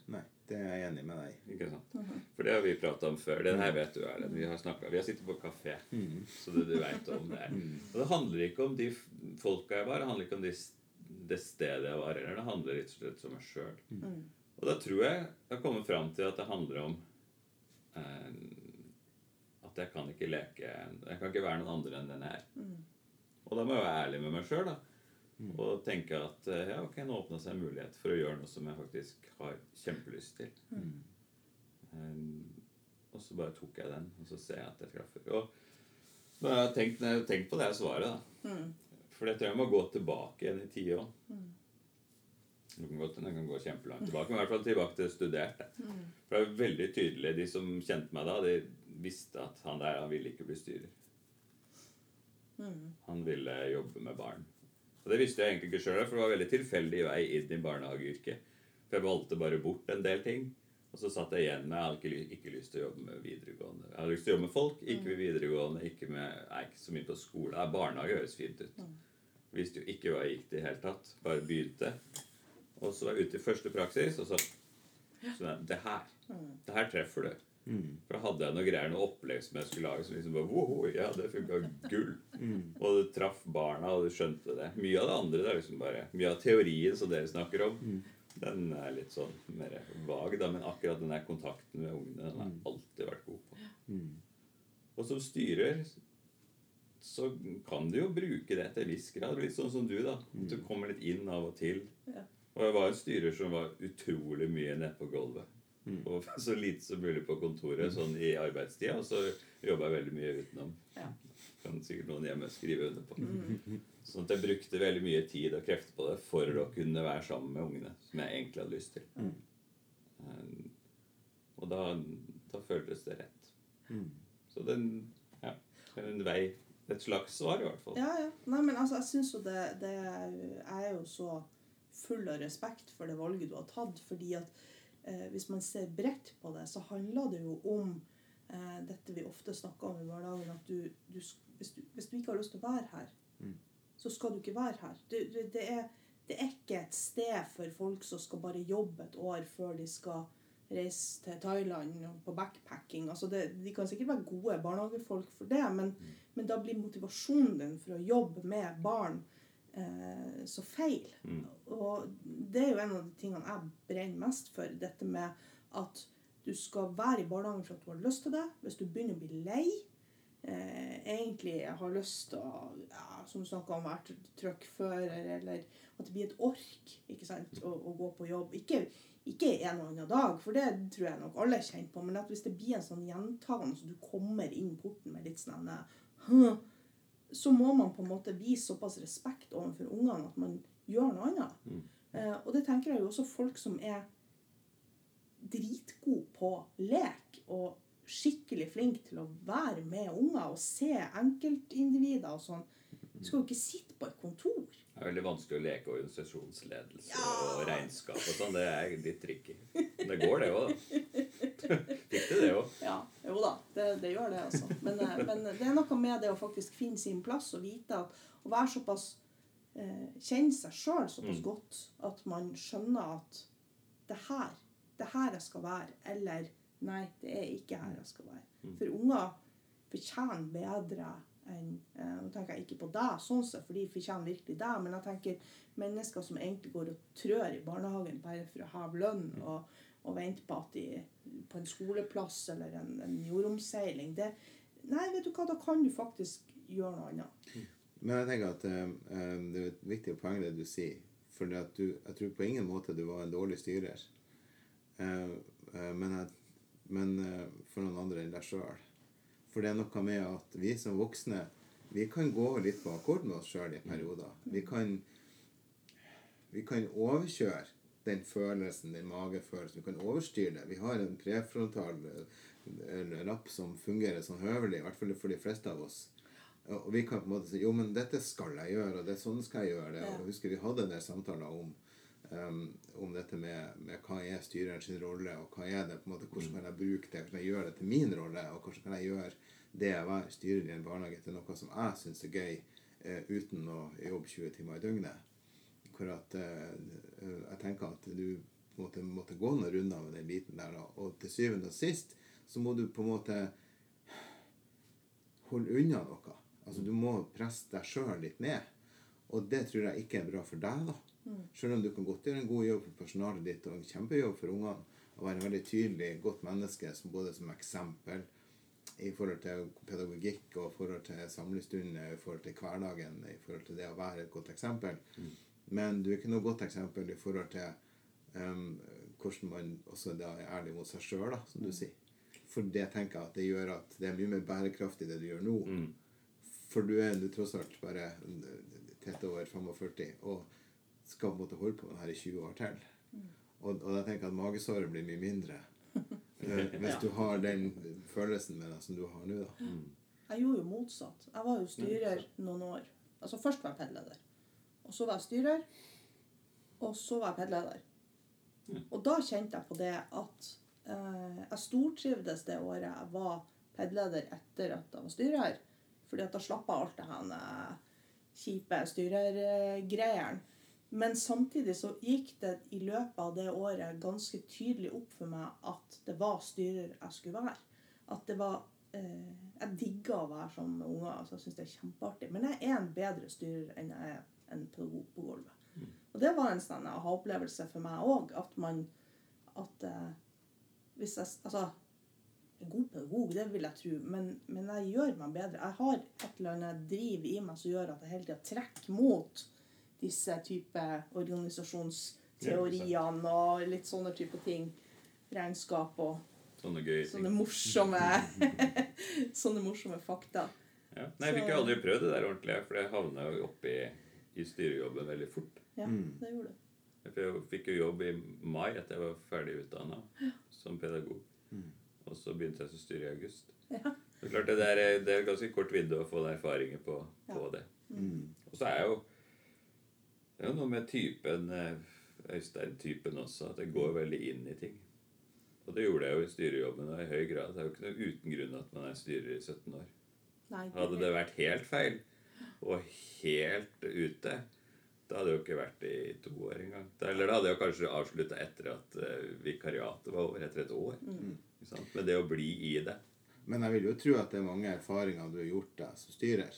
Det er jeg enig med deg i. Ikke sant? For det har vi prata om før. Det her vet du, Erlend. Vi har snakket, vi har sittet på kafé, så det, du veit om det. Og det handler ikke om de folka jeg var, det handler ikke om de, det stedet jeg var, eller det handler rett og slett om meg sjøl. Mm. Og da tror jeg jeg har kommet fram til at det handler om eh, at jeg kan ikke leke Jeg kan ikke være noen andre enn den jeg er. Og da må jeg være ærlig med meg sjøl, da. Og tenker at eh, ja, ok, nå åpna seg en mulighet for å gjøre noe som jeg faktisk har kjempelyst til. Um, og så bare tok jeg den, og så ser jeg at jeg treffer. Og når jeg har tenkt, jeg har tenkt på det svaret, da Mm. For jeg tror jeg må gå tilbake igjen i tida òg. Det kan godt hende jeg kan gå kjempelangt tilbake, men i hvert fall tilbake til studert. da. For det er veldig tydelig, De som kjente meg da, de visste at han der han ville ikke bli styrer. Han ville jobbe med barn. Og Det visste jeg egentlig ikke sjøl, for det var veldig tilfeldig vei inn i barnehageyrket. For jeg valgte bare bort en del ting. Og så satt jeg igjen med jeg hadde ikke, lyst til å jobbe med videregående. Jeg hadde lyst til å jobbe med folk, ikke med videregående, ikke med, nei, ikke så mye på skole. Ja, barnehage høres fint ut. Visste jo ikke hva jeg gikk til i det hele tatt. Bare begynte. Og så var jeg ute i første praksis, og så så Det her. Det her treffer du. For da hadde jeg noe greier, noe opplegg som jeg skulle lage, som liksom bare wow, Ja, det funka gull. Og det traff barna, og du skjønte det. Mye av det andre det er liksom bare Mye av teorien som dere snakker om, den er litt sånn mer vag, da. Men akkurat den der kontakten med ungene, den har jeg alltid vært god på. Og som styrer så kan du jo bruke det til en viss grad. Litt sånn som du, da. Du kommer litt inn av og til. Ja. Og jeg var en styrer som var utrolig mye nede på gulvet. Og [laughs] så lite som mulig på kontoret sånn i arbeidstida. Og så jobba jeg veldig mye utenom. Ja. Kan sikkert noen hjemme skrive under på. Sånn at jeg brukte veldig mye tid og krefter på det for å kunne være sammen med ungene. Som jeg egentlig hadde lyst til. Um, og da, da føltes det rett. Så den Ja. En vei Et slags svar, i hvert fall. Ja, ja. Nei, men altså, jeg syns jo det, det Jeg er jo så full av respekt for det valget du har tatt, fordi at hvis man ser bredt på det, så handler det jo om eh, dette vi ofte snakker om i hverdagen, at du, du, hvis, du, hvis du ikke har lyst til å være her, så skal du ikke være her. Det, det, det, er, det er ikke et sted for folk som skal bare jobbe et år før de skal reise til Thailand på backpacking. Altså det, de kan sikkert være gode barnehagefolk for det, men, men da blir motivasjonen din for å jobbe med barn eh, så feil. Og det er jo en av de tingene jeg brenner mest for. Dette med at du skal være i barnehagen for at du har lyst til det. Hvis du begynner å bli lei, eh, egentlig har lyst til å ja, som du snakket om, være trøkkfører, eller at det blir et ork ikke sant, å, å gå på jobb. Ikke, ikke en og annen dag, for det tror jeg nok alle kjenner på, men at hvis det blir en sånn gjentagende, så du kommer inn porten med litt sånn så må man på en måte vise såpass respekt overfor ungene at man gjør noe annet. Eh, og det tenker jeg jo også folk som er dritgode på lek og skikkelig flinke til å være med unger og se enkeltindivider og sånn. Du skal jo ikke sitte på et kontor. Det er veldig vanskelig å leke organisasjonsledelse og regnskap og sånn. Det er litt tricky. Men det går, det òg, da. [laughs] Fikk du det òg? Ja, jo da, det, det gjør det, altså. Men, eh, men det er noe med det å faktisk finne sin plass og vite at å være såpass eh, Kjenne seg sjøl såpass godt at man skjønner at det her, det her jeg skal være, eller nei, det er ikke her jeg skal være. For unger fortjener bedre enn eh, Nå tenker jeg ikke på deg, sånn sett, for de fortjener virkelig deg, men jeg tenker mennesker som egentlig går og trør i barnehagen bare for å ha lønn og, og vente på at de på en skoleplass eller en, en jordomseiling det, Nei, vet du hva, da kan du faktisk gjøre noe annet. Men jeg tenker at eh, eh, det er et viktig poeng det du sier. For du, jeg tror på ingen måte du var en dårlig styrer. Eh, eh, men jeg, men for noen andre enn deg sjøl. For det er noe med at vi som voksne vi kan gå litt på akkord med oss sjøl i perioder. Vi kan, vi kan overkjøre den følelsen, den magefølelsen. Vi kan overstyre det. Vi har en prefrontal eh, rapp som fungerer sånn høvelig, i hvert fall for de fleste av oss. Og vi kan på en måte si jo, men dette skal jeg gjøre, og det er sånn skal jeg gjøre det. Og jeg husker vi hadde en del samtaler om, um, om dette med, med hva er styreren sin rolle, og hva er det på en måte, hvordan kan jeg bruke det, hvordan kan jeg gjøre det til min rolle, og hvordan kan jeg gjøre det å være styrer i en barnehage til noe som jeg syns er gøy, uh, uten å jobbe 20 timer i døgnet. Hvor at uh, jeg tenker at du på måtte gå noen runder med den biten der, og til syvende og sist så må du på en måte holde unna noe. Altså Du må presse deg sjøl litt ned. Og det tror jeg ikke er bra for deg. da. Selv om du kan godt gjøre en god jobb for personalet ditt og en kjempejobb for ungene, og være en veldig tydelig, godt menneske som både som eksempel i forhold til pedagogikk og i forhold til samlestunder, i forhold til hverdagen, i forhold til det å være et godt eksempel. Men du er ikke noe godt eksempel i forhold til um, hvordan man også da er ærlig mot seg sjøl, som du sier. For det tenker jeg at det gjør at det er mye mer bærekraftig det du gjør nå. For du er du er tross alt bare tett over 45 og skal måtte holde på med her i 20 år til. Og, og jeg tenker at magesåret blir mye mindre eh, [laughs] hvis du har den følelsen med deg som du har nå. da. Jeg gjorde jo motsatt. Jeg var jo styrer noen år. Altså Først var jeg pedleder. Og så var jeg styrer. Og så var jeg pedleder. Og da kjente jeg på det at eh, jeg stortrivdes det året jeg var pedleder etter at jeg var styrer. Fordi at da slapp jeg alt det her kjipe styrergreiene. Men samtidig så gikk det i løpet av det året ganske tydelig opp for meg at det var styrer jeg skulle være. At det var eh, Jeg digga å være sammen med unger. altså Jeg syns det er kjempeartig. Men jeg er en bedre styrer enn jeg er en pedagog på gulvet. Og det var en sånn aha-opplevelse for meg òg. At man At eh, hvis jeg Altså en god pedagog, det vil jeg tro, men, men jeg gjør meg bedre. Jeg har et eller annet driv i meg som gjør at jeg hele tida trekker mot disse type organisasjonsteoriene og litt sånne type ting. Regnskap og Sånne gøye sånne morsomme [laughs] Sånne morsomme fakta. Ja. Nei, jeg fikk jo aldri prøvd det der ordentlig, for jeg havna jo oppi i styrejobben veldig fort. Ja, det gjorde du. Jeg fikk jo jobb i mai etter jeg var ferdig utdanna som pedagog. Og så begynte jeg som styre i august. Ja. Det er klart det, der er, det er ganske kort vidde å få erfaringer på, på Ja. det. Og så er jeg jo Det er jo noe med typen eh, Øystein-typen også, at det går veldig inn i ting. Og det gjorde jeg jo i styrejobben og i høy grad. Det er jo ikke noe uten grunn at man er styrer i 17 år. Nei, Hadde det vært helt feil og helt ute, da hadde jeg jo ikke vært det i to år engang. Eller da hadde jeg kanskje avslutta etter at eh, vikariatet var over, etter et år. Ikke sant? Men det å bli i det Men jeg vil jo tro at det er mange erfaringer du har gjort deg som styrer,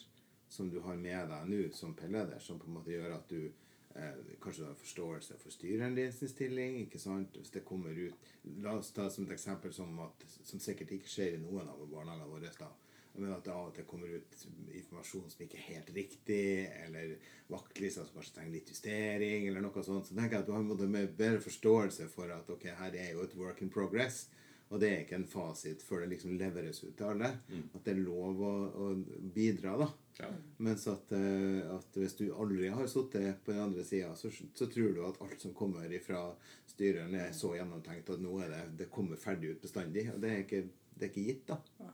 som du har med deg nå som pelleder, som på en måte gjør at du eh, kanskje du har forståelse for styreren din sin stilling. ikke sant? Hvis det kommer ut La oss ta som et eksempel som, at, som sikkert ikke skjer i noen av barnehagene våre. da, men at det av og til kommer ut informasjon som ikke er helt riktig, eller vaktlister som kanskje trenger litt justering, eller noe sånt. Så tenker jeg at du har en måte med bedre forståelse for at ok, her er jo et work in progress. Og det er ikke en fasit før det liksom leveres ut til alle. At det er lov å, å bidra, da. ja. Mens at, eh, at hvis du aldri har sittet på den andre sida, så, så tror du at alt som kommer fra styreren, er så gjennomtenkt at nå er det, det kommer ferdig ut bestandig. Og det er ikke, det er ikke gitt, da.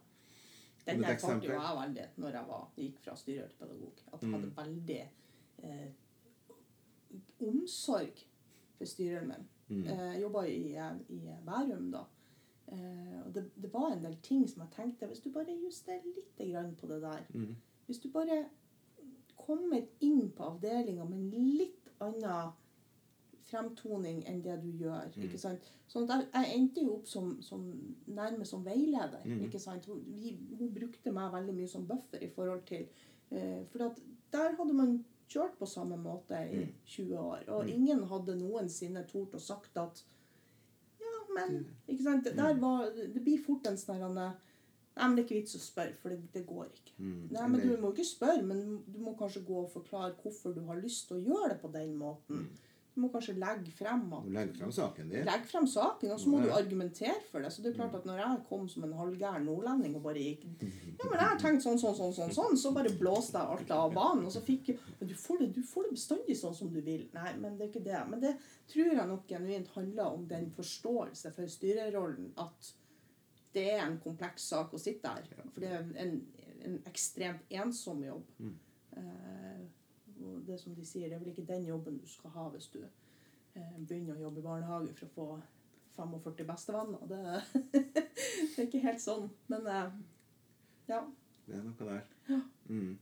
Den der fant jo jeg veldig når jeg var, gikk fra styrer til pedagog. At jeg hadde veldig eh, omsorg for styreren min. Mm. jeg jobba i, i Bærum da. Eh, og det, det var en del ting som jeg tenkte Hvis du bare justerer litt grann på det der Hvis du bare kommer inn på avdelinga med en litt annen fremtoning enn det du gjør. ikke sant? Sånn at jeg, endte jo opp som, som nærmest som veileder. ikke sant? Hun, vi, hun brukte meg veldig mye som buffer i forhold til eh, For at der hadde man kjørt på samme måte i 20 år, og ingen hadde noensinne tort å sagt at men ikke sant? Det, var, det blir fort en sånn Nei, men det er ikke vits å spørre, for det, det går ikke. Nei, men Du må ikke spørre, men du må kanskje gå og forklare hvorfor du har lyst til å gjøre det på den måten. Du må kanskje legge frem at legge frem saken din. Legge frem saken, og så må Ja. du argumentere for det. Så det er klart at når jeg kom som en halvgæren nordlending og bare gikk [laughs] Ja, men jeg har tenkt sånn, sånn, sånn, sånn, sånn, så bare blåste jeg alt av banen. Og så fikk Men du får, det, du får det bestandig sånn som du vil. Nei, men det er ikke det. Men det tror jeg nok genuint handler om den forståelse for styrerollen at det er en kompleks sak å sitte der. For det er en, en ekstremt ensom jobb. Mm. og det som de sier, det er vel ikke den jobben du skal ha hvis du eh, begynner å jobbe i barnehage for å få 45 bestevenner. Det, [laughs] det er ikke helt sånn. Men eh, ja. Det er noe der. Mm.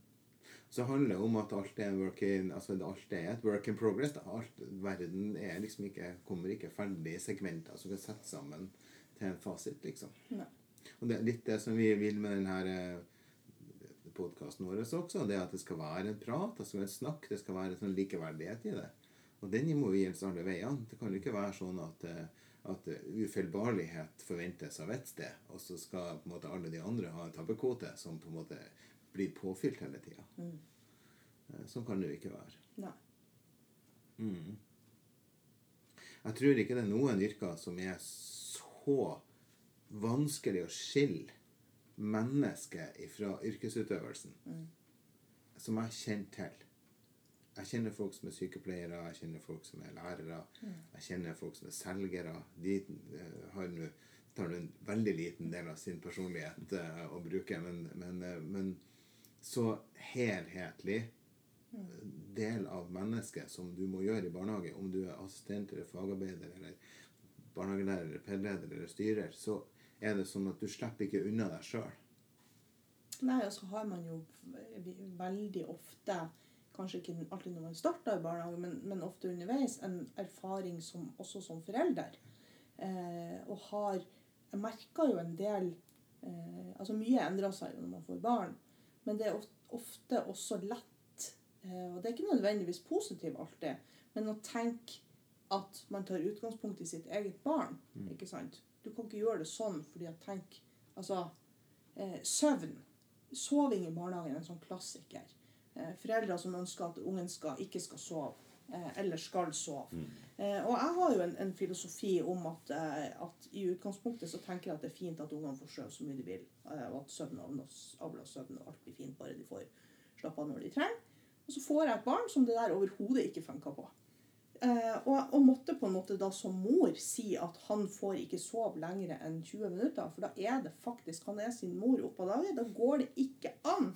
Så handler det om at alt er, work in, altså alt er et work in progress. Alt, verden er liksom ikke, kommer ikke ferdig i segmenter som kan sette sammen til en fasit, liksom. Nei. Og det er litt det som vi vil med denne podkasten vår også, det at det skal være en prat, det skal være en snakk, det skal være en sånn likeverdighet i det. Og den må vi gjelder alle veiene. Det kan jo ikke være sånn at, eh, at ufeilbarlighet forventes av ett sted, og så skal på en måte alle de andre ha en tabbekvote som på en måte blir påfylt hele tida. Sånn kan det jo ikke være. Nei. Mm. Jeg tror ikke det er noen yrker som er så vanskelig å skille mennesket fra yrkesutøvelsen som jeg kjenner til. Jeg kjenner folk som er sykepleiere, jeg kjenner folk som er lærere, jeg kjenner folk som er selgere. De eh, har nå tar en veldig liten del av sin personlighet uh, å bruke, men, men, uh, men så helhetlig del av mennesket som du må gjøre i barnehage, om du er assistent eller fagarbeider eller barnehagelærer eller pedleder eller styrer, så er det sånn at du slipper ikke unna deg sjøl. Nei, og så har man jo veldig ofte kanskje ikke alltid når man starter i barnehage, men, men ofte underveis, en erfaring som, også som forelder. Eh, og har Jeg merker jo en del eh, Altså mye endrer seg jo når man får barn, men det er ofte også lett eh, Og det er ikke nødvendigvis positivt alltid, men å tenke at man tar utgangspunkt i sitt eget barn. ikke sant? Du kan ikke gjøre det sånn fordi at tenk Altså, eh, søvn. Soving i barnehagen er en sånn klassiker. Eh, foreldre som ønsker at ungen skal, ikke skal sove, eh, eller skal sove. Eh, og jeg har jo en, en filosofi om at, eh, at i utgangspunktet så tenker jeg at det er fint at ungene får sove så mye de vil, eh, og at søvn avler avler søvn, og alt blir fint bare de får slappe av når de trenger. Og så får jeg et barn som det der overhodet ikke funka på. Eh, og, og måtte på en måte da som mor si at han får ikke sove lenger enn 20 minutter, for da er det faktisk Han er sin mor oppe av dagen. Da går det ikke an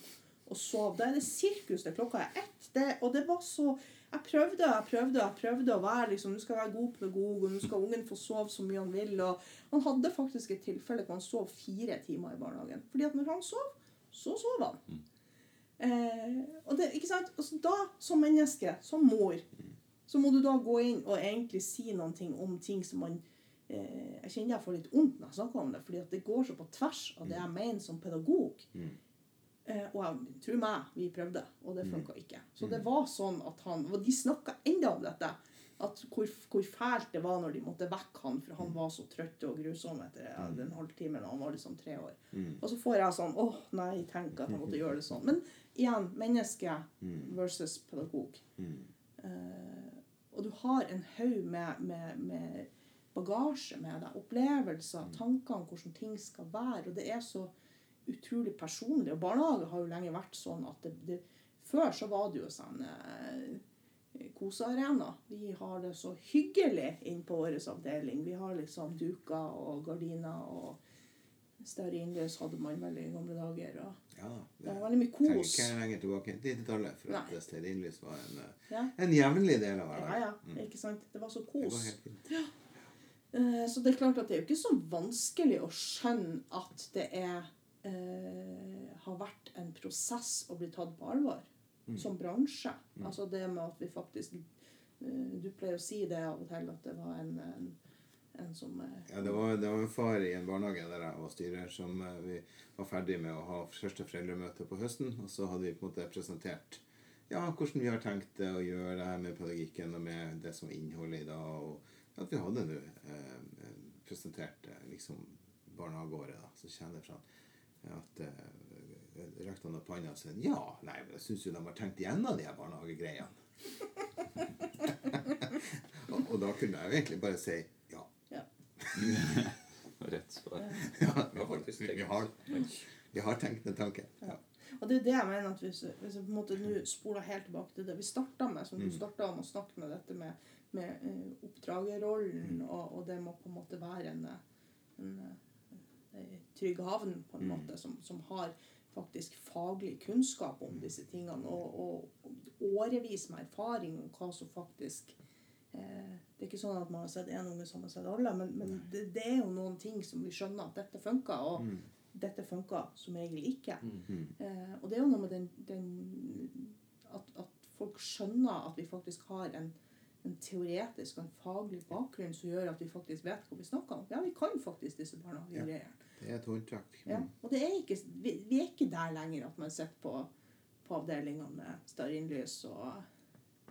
å sove. Da er det sirkus til klokka er ett. Det, og det var så Jeg prøvde jeg prøvde jeg prøvde å være liksom, nå skal jeg være god pedagog, og nå skal ungen få sove så mye han vil. og Han hadde faktisk et tilfelle hvor han sov fire timer i barnehagen. Fordi at når han sov, så sov han. Eh, og det, ikke sant? Altså, da, som menneske, som mor, så må du da gå inn og egentlig si noen ting om ting som man eh, Jeg kjenner jeg får litt vondt når jeg snakker om det, fordi at det går så på tvers av det jeg mener som pedagog. Eh, og jeg, tro meg, vi prøvde, og det funka ikke. Så det var sånn at han Og de snakka enda om dette. At hvor, hvor fælt det var når de måtte vekke han, for han var så trøtt og grusom etter ja, den halvtimen. og Han var liksom tre år. Og så får jeg sånn åh, nei, tenk at han måtte gjøre det sånn. Men igjen, menneske versus pedagog. Eh, og du har en haug med, med, med bagasje med deg. Opplevelser, tanker om hvordan ting skal være. Og det er så utrolig personlig. Og barnehage har jo lenge vært sånn at det, det Før så var det jo sånn eh, kosearena. Vi har det så hyggelig inn på vår avdeling. Vi har liksom duker og gardiner og stearinlys hadde man vel i gamle dager. Ja, det var veldig mye kos. Tenker ikke lenger tilbake til 90-tallet, for at Nei. stearinlys var en, eh, Ja. en jevnlig del av Ja, ja. ja, ikke sant? Det var så kos. Det var helt fint. Ja. Så det er klart at det er jo ikke så vanskelig å skjønne at det er, eh, har vært en prosess å bli tatt på alvor Mm. som bransje. Altså det med at vi faktisk eh, Du pleier å si det av og til at det var en, en, en som eh, Ja, det var, det var en far i en barnehage der jeg var styrer, som eh, vi var ferdig med å ha første foreldremøte på høsten. Og så hadde vi på en måte presentert ja, hvordan vi har tenkt å gjøre det her med pedagogikken og med det som er innholdet i dag. Og at vi hadde nå eh, presentert eh, liksom barnehageåret, da. Så kjenner jeg fra at eh, rekte han opp hånda og sa ja, nei, men jeg syns jo de har tenkt igjennom de her barnehagegreiene. [laughs] og, og da kunne jeg jo egentlig bare si. [laughs] Rett svar. Ja, Vi har faktisk vi, vi, tenkt. har, vi har tenkt den tanken. Ja. Og det er det jeg mener at hvis, hvis jeg på en måte nå spoler helt tilbake til det vi starta med, som du starta om å snakke med dette med, med eh, oppdragerrollen, og, og det må på en måte være en, en, eh, en trygg havn, på en måte, som, som har faktisk faglig kunnskap om disse tingene, og, og, og årevis med erfaring om hva som faktisk Det er ikke sånn at man har sett én unge som har sett alle, men, men det, det er jo noen ting som vi skjønner at dette funker, og dette funker som regel ikke. Eh, og det er jo noe med den, den at, at folk skjønner at vi faktisk har en, en teoretisk og en faglig bakgrunn som gjør at vi faktisk vet hva vi snakker om. Ja, vi kan faktisk disse barnehagegreiene. Det er et håndtak. Ja. Og det er ikke, vi, vi er ikke der lenger at man sitter på, på avdelingene med stearinlys og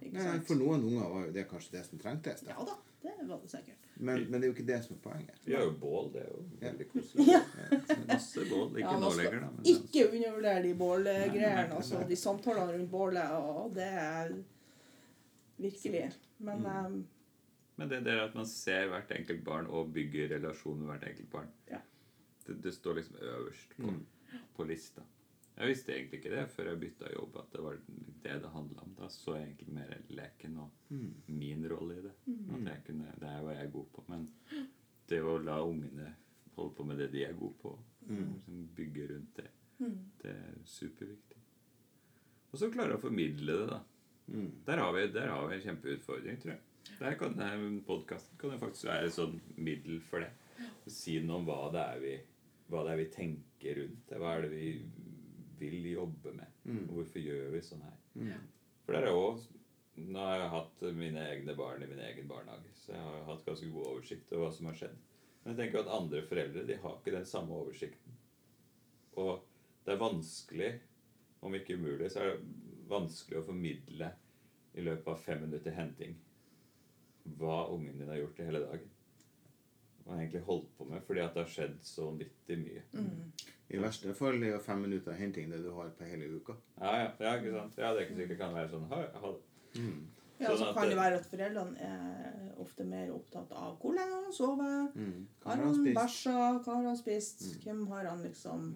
Nei, sant? for noen unger var jo det kanskje det som trengtes. Da. Ja da, det var det sikkert. Men, men det er jo ikke det som er poenget. Vi har jo bål, det er jo veldig koselig. Ja. Masse bål. Ikke Ja, nå lenger, da. Men Ikke undervurder de bålgreiene. Altså, de samtalene rundt bålet. Og det er virkelig. Men Mm. um, Men det der at man ser hvert enkelt barn og bygger relasjon med hvert enkelt barn, Ja. det, det står liksom øverst på, på lista. Jeg visste egentlig ikke det før jeg bytta jobb, at det var det det handla om. Da så jeg egentlig mer leken og min rolle i det. At jeg kunne, Det er hva jeg er god på. Men det å la ungene holde på med det de er gode på, som bygge rundt det, det er superviktig. Og så klare å formidle det, da. Der har vi, der har vi en kjempeutfordring, tror jeg. Der kan podkasten kan jo faktisk være et sånn middel for det. Si noe om hva det er vi, hva det er vi tenker rundt. Hva er det vi vil jobbe med? Og hvorfor gjør vi sånn her? For det er jo Nå har jeg hatt mine egne barn i min egen barnehage, så jeg har hatt ganske god oversikt over hva som har skjedd. Men jeg tenker at andre foreldre de har ikke den samme oversikten. Og det er vanskelig, om ikke umulig, så er det vanskelig å formidle i løpet av fem minutter henting hva ungen din har gjort i hele dagen. Han egentlig holdt på med, fordi at det har skjedd så vanvittig mye. I verste fall er jo fem minutter henting det du har på hele uka. Ja, ja, ja, ikke sant? Ja, det er ikke sikkert det kan være sånn ha, ha, det. Ja, Sånn så kan det være at foreldrene er ofte mer opptatt av hvor lenge han sover, Mm. Hva har han bæsja, hva har han spist, hvem har han liksom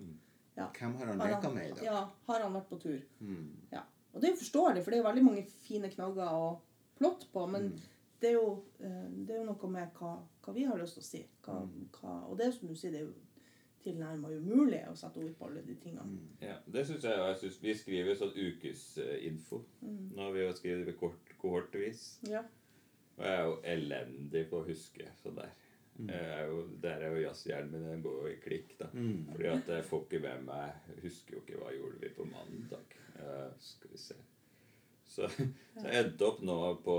ja. Hvem har han leka med i dag? Ja, har han vært på tur? Mm. Ja. Og det er jo forståelig, for det er jo veldig mange fine knagger å plotte på, men Mm. det, er jo, eh, det er jo noe med hva, hva vi har lyst til å si. Hva, Mm. hva, og det som du sier, det er jo tilnærma umulig å sette ord på alle de tingene. Mm. Ja, det synes jeg, jeg synes, Vi skriver sånn ukesinfo. Mm. Nå har vi jo skrevet kort, kohortvis. Ja. Og jeg er jo elendig på å huske sånn der. Mm. er jo, der er jo jazzhjernen min den går jo i klikk, da. Mm. Fordi at jeg får ikke med meg husker jo ikke hva gjorde vi på mandag. Uh, skal vi se. Så, [laughs] så jeg endte opp nå på,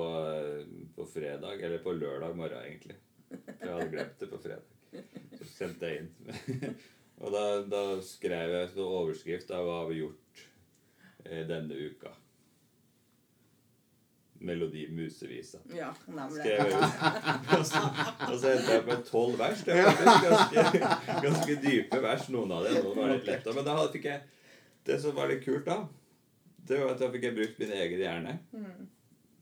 på fredag, eller på lørdag morgen, egentlig. For jeg hadde glemt det på fredag. Så sendte jeg inn. [laughs] Og da, da skrev jeg en overskrift av hva har vi gjort eh, denne uka. Melodi Musevisa. ja, nemlig. Skrev. [laughs] Og så, og så endte jeg på tolv vers. Det var ganske, ganske dype vers, noen av dem. Noen var litt lette. Men da fikk jeg Det som var litt kult da, det var at da fikk jeg brukt min egen hjerne. Mm.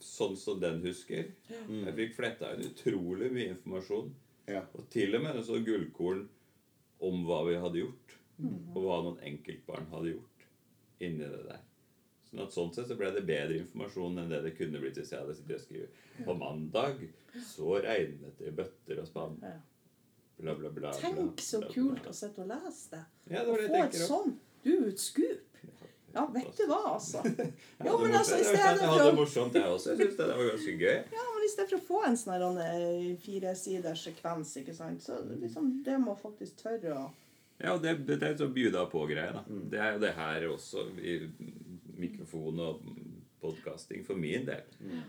Sånn som den husker. Jeg fikk fletta inn utrolig mye informasjon. Ja. Og til og med en sånn gullkorn om hva vi hadde gjort. Og hva noen enkeltbarn hadde gjort inni det der. Sånn at sånn sett så ble det bedre informasjon enn det det kunne blitt hvis jeg hadde sittet og skrevet. På mandag så regnet det i bøtter og spann. Ja. Bla, bla, bla. bla, Tenk så bla, bla. kult å sitte og lese det. Ja, det var få et sånt Du, et skup. Ja, vet du hva, altså. [laughs] Jeg Jo, hadde men altså, i jeg stedet Jeg for hadde det morsomt, jeg også. Jeg syns det var ganske gøy. Ja, men i stedet for å få en sånn fire-siders sekvens, ikke sant, så liksom, det må faktisk tørre å Ja, det, det er sånn bjuda på-greie. da. Det er jo det her også, i mikrofon og podkasting, for min del.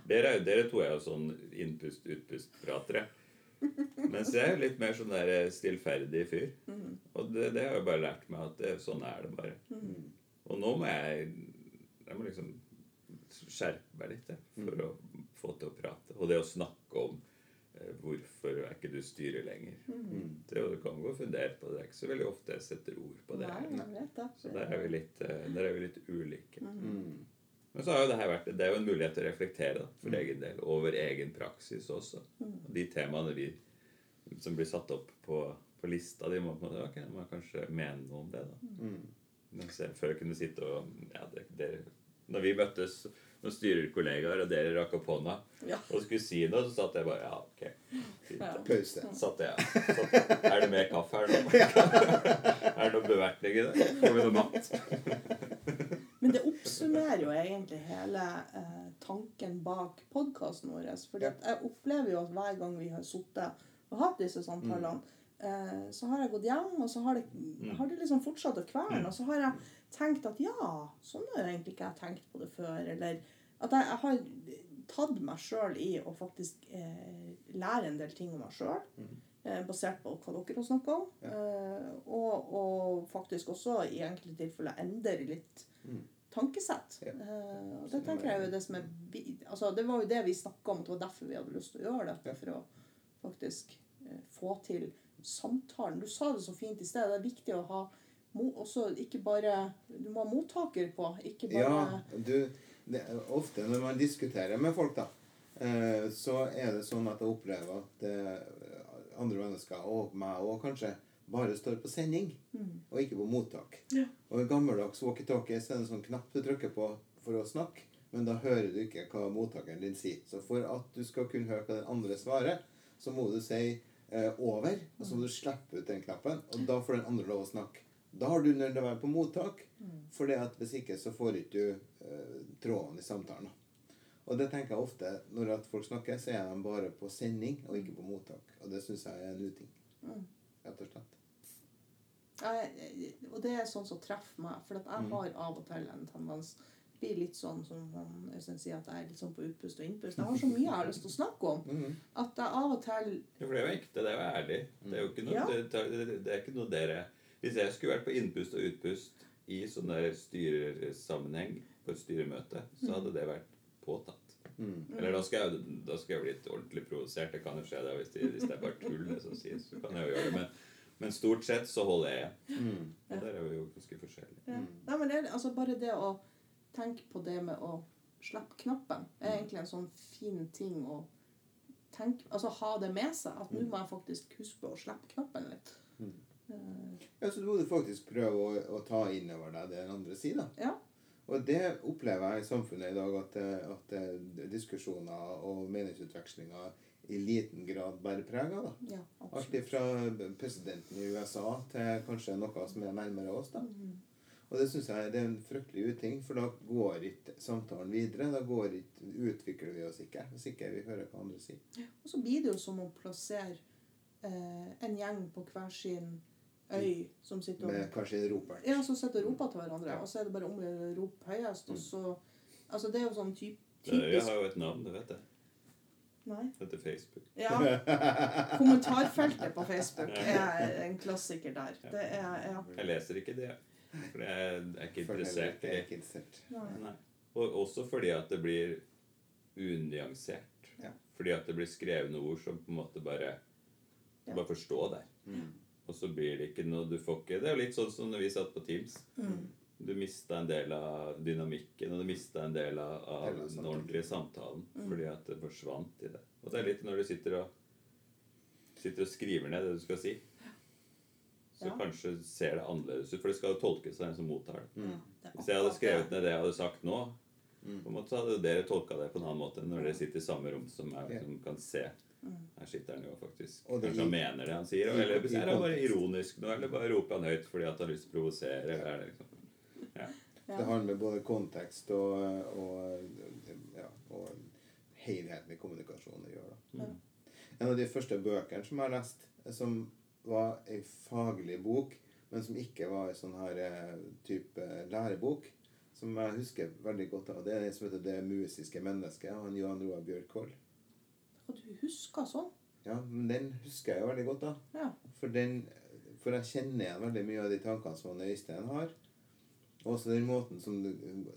Dere, er dere to er jo sånn innpust-utpust-pratere. Mens jeg er jo litt mer sånn der stillferdig fyr. Og det, det har jeg bare lært meg at det, sånn er det bare. Og nå må jeg Jeg må liksom skjerpe meg litt jeg, for å få til å prate. Og det å snakke om eh, hvorfor er ikke du styrer lenger. Det, er du kan gå og fundere på det. Det er ikke så veldig ofte jeg setter ord på det. Nei, her. vet. Så der er vi litt, eh, der er vi litt ulike. Mm. Men så har jo det her vært Det er jo en mulighet til å reflektere da, for egen del over egen praksis også. Og de temaene vi, som blir satt opp på, på lista, de må, måte- må kanskje mene noe om det. da. Mm. Mens jeg før kunne sitte og ja, det, dere, Når vi møttes noen styrerkollegaer, og dere rakk opp hånda Ja. og skulle si noe, så satt jeg bare Ja, ok. Ja. Pause. Satt jeg, satt, er det mer kaffe her nå? [laughs] er det noe bevertning i det? Får vi noe mat? [laughs] Men det oppsummerer jo egentlig hele eh, tanken bak podkasten vår. For jeg opplever jo at hver gang vi har sittet og hatt disse samtalene, eh, så har jeg gått hjem, og så har det, har det liksom fortsatt å kverne. Og så har jeg tenkt at ja, sånn har jeg egentlig ikke jeg tenkt på det før. Eller at jeg, jeg har tatt meg sjøl i å faktisk eh, lære en del ting om meg sjøl. Eh, basert på hva dere har snakka om. Eh, og, og faktisk også i enkelte tilfeller endre litt tankesett. Ja. Eh, og det tenker jeg jo det som er altså Det var jo det vi snakka om, og det var derfor vi hadde lyst til å gjøre dette. For å faktisk eh, få til samtalen. Du sa det så fint i sted. Det er viktig å ha også ikke bare Du må ha mottaker på, ikke bare Ja, du, det, ofte når man diskuterer med folk, da, eh, så er det sånn at jeg opplever at eh, andre mennesker, og meg òg kanskje, bare står på sending, og ikke på mottak. Ja. Og i gammeldags walkietalkie er det en sånn knapp du trykker på for å snakke, men da hører du ikke hva mottakeren din sier. Så for at du skal kunne høre hva den andre svarer, så må du si eh, over, og så må du slippe ut den knappen, og da får den andre lov å snakke. Da har du nødt til å være på mottak, for hvis ikke så får ikke du eh, tråden i samtalen. Og det tenker jeg ofte når at folk snakker, så er de bare på sending og ikke på mottak. Og det syns jeg er en uting. Rett og slett. Jeg, og det er sånn som treffer meg. For at jeg har av og til en tendens blir litt sånn som han Øystein sier, at jeg er litt sånn på utpust og innpust. Jeg har så mye jeg har lyst til å snakke om, Mhm. at jeg av og til Ja, for det er jo ekte, det er jo ærlig. Det er jo ikke noe, Ja. det, det, er ikke noe dere Hvis jeg skulle vært på innpust og utpust i sånn der styresammenheng på et styremøte, så hadde det vært påtatt. Mm. Eller da skal jeg, da skal jeg bli litt ordentlig provosert. Det kan jo skje det hvis, det, hvis det er bare tull, det som sies. Så kan jeg jo gjøre det. Men, men stort sett så holder jeg igjen. Mm. Og der er vi jo ganske forskjellige. ja. Nei, men det altså bare det å tenke på det med å slippe knappen, Det er egentlig en sånn fin ting å tenke Altså ha det med seg. At nå må jeg faktisk huske på å slippe knappen litt. Mm. Eh, Ja, så du må faktisk prøve å, å ta inn over deg det den andre sier, da. Ja. Og det opplever jeg i samfunnet i dag, at, eh, at eh, diskusjoner og meningsutvekslinger i liten grad bærer preg av. ja, Alt fra presidenten i USA til kanskje noe som er nærmere oss. da. Mhm. Og det syns jeg det er en fryktelig uting, for da går ikke samtalen videre. Da går ikke, utvikler vi oss ikke, hvis ikke vi hører hva andre sier. Og så blir det jo som å plassere eh, en gjeng på hver sin øy som sitter og Med hver sin roper. Ja, som sitter og roper til hverandre, Ja. og så er det bare om å rope høyest, og så Altså, det er jo sånn typ, typisk Jeg har jo et navn, du vet det. Nei. Det heter Facebook. Ja. [laughs] Kommentarfeltet på Facebook er en klassiker der. Det er Ja. Jeg leser ikke det. For jeg er ikke interessert jeg er ikke interessert. Nei. Nei. Og også fordi at det blir unyansert. Ja. Fordi at det blir skrevne ord som på en måte bare Ja. bare forstår der. Mm. Og så blir det ikke noe Du får ikke Det er jo litt sånn som når vi satt på Teams. Mm. Du mista en del av dynamikken, og du mista en del av, av den ordentlige samtalen. Mm. Fordi at det forsvant i det. Og det er litt når du sitter og sitter og skriver ned det du skal si. Så Ja. kanskje ser det annerledes ut, for det skal jo tolkes av den som mottar det. Mm. Ja, Hvis jeg hadde skrevet ned det jeg hadde sagt nå, Mm. på en måte så hadde dere tolka det på en annen måte enn når dere sitter i samme rom som jeg som kan se. Mm. Her sitter han jo faktisk. Og det Kanskje han mener det han sier. Eller er det bare ironisk nå, eller bare roper han høyt fordi at han har lyst til å provosere. eller er det liksom Det Ja. har med både kontekst og, og, ja, og helheten i kommunikasjonen å gjøre. Da. Mm. En av de første bøkene som jeg har lest, som var ei faglig bok, men som ikke var ei sånn her eh, type lærebok, som jeg husker veldig godt av, det er en som heter 'Det musiske mennesket' av han Johan Roar Bjørkvold. Og du husker sånn? Ja, men den husker jeg jo veldig godt, da. Ja. For, den, for jeg kjenner igjen veldig mye av de tankene som Øystein har. Og også den måten som,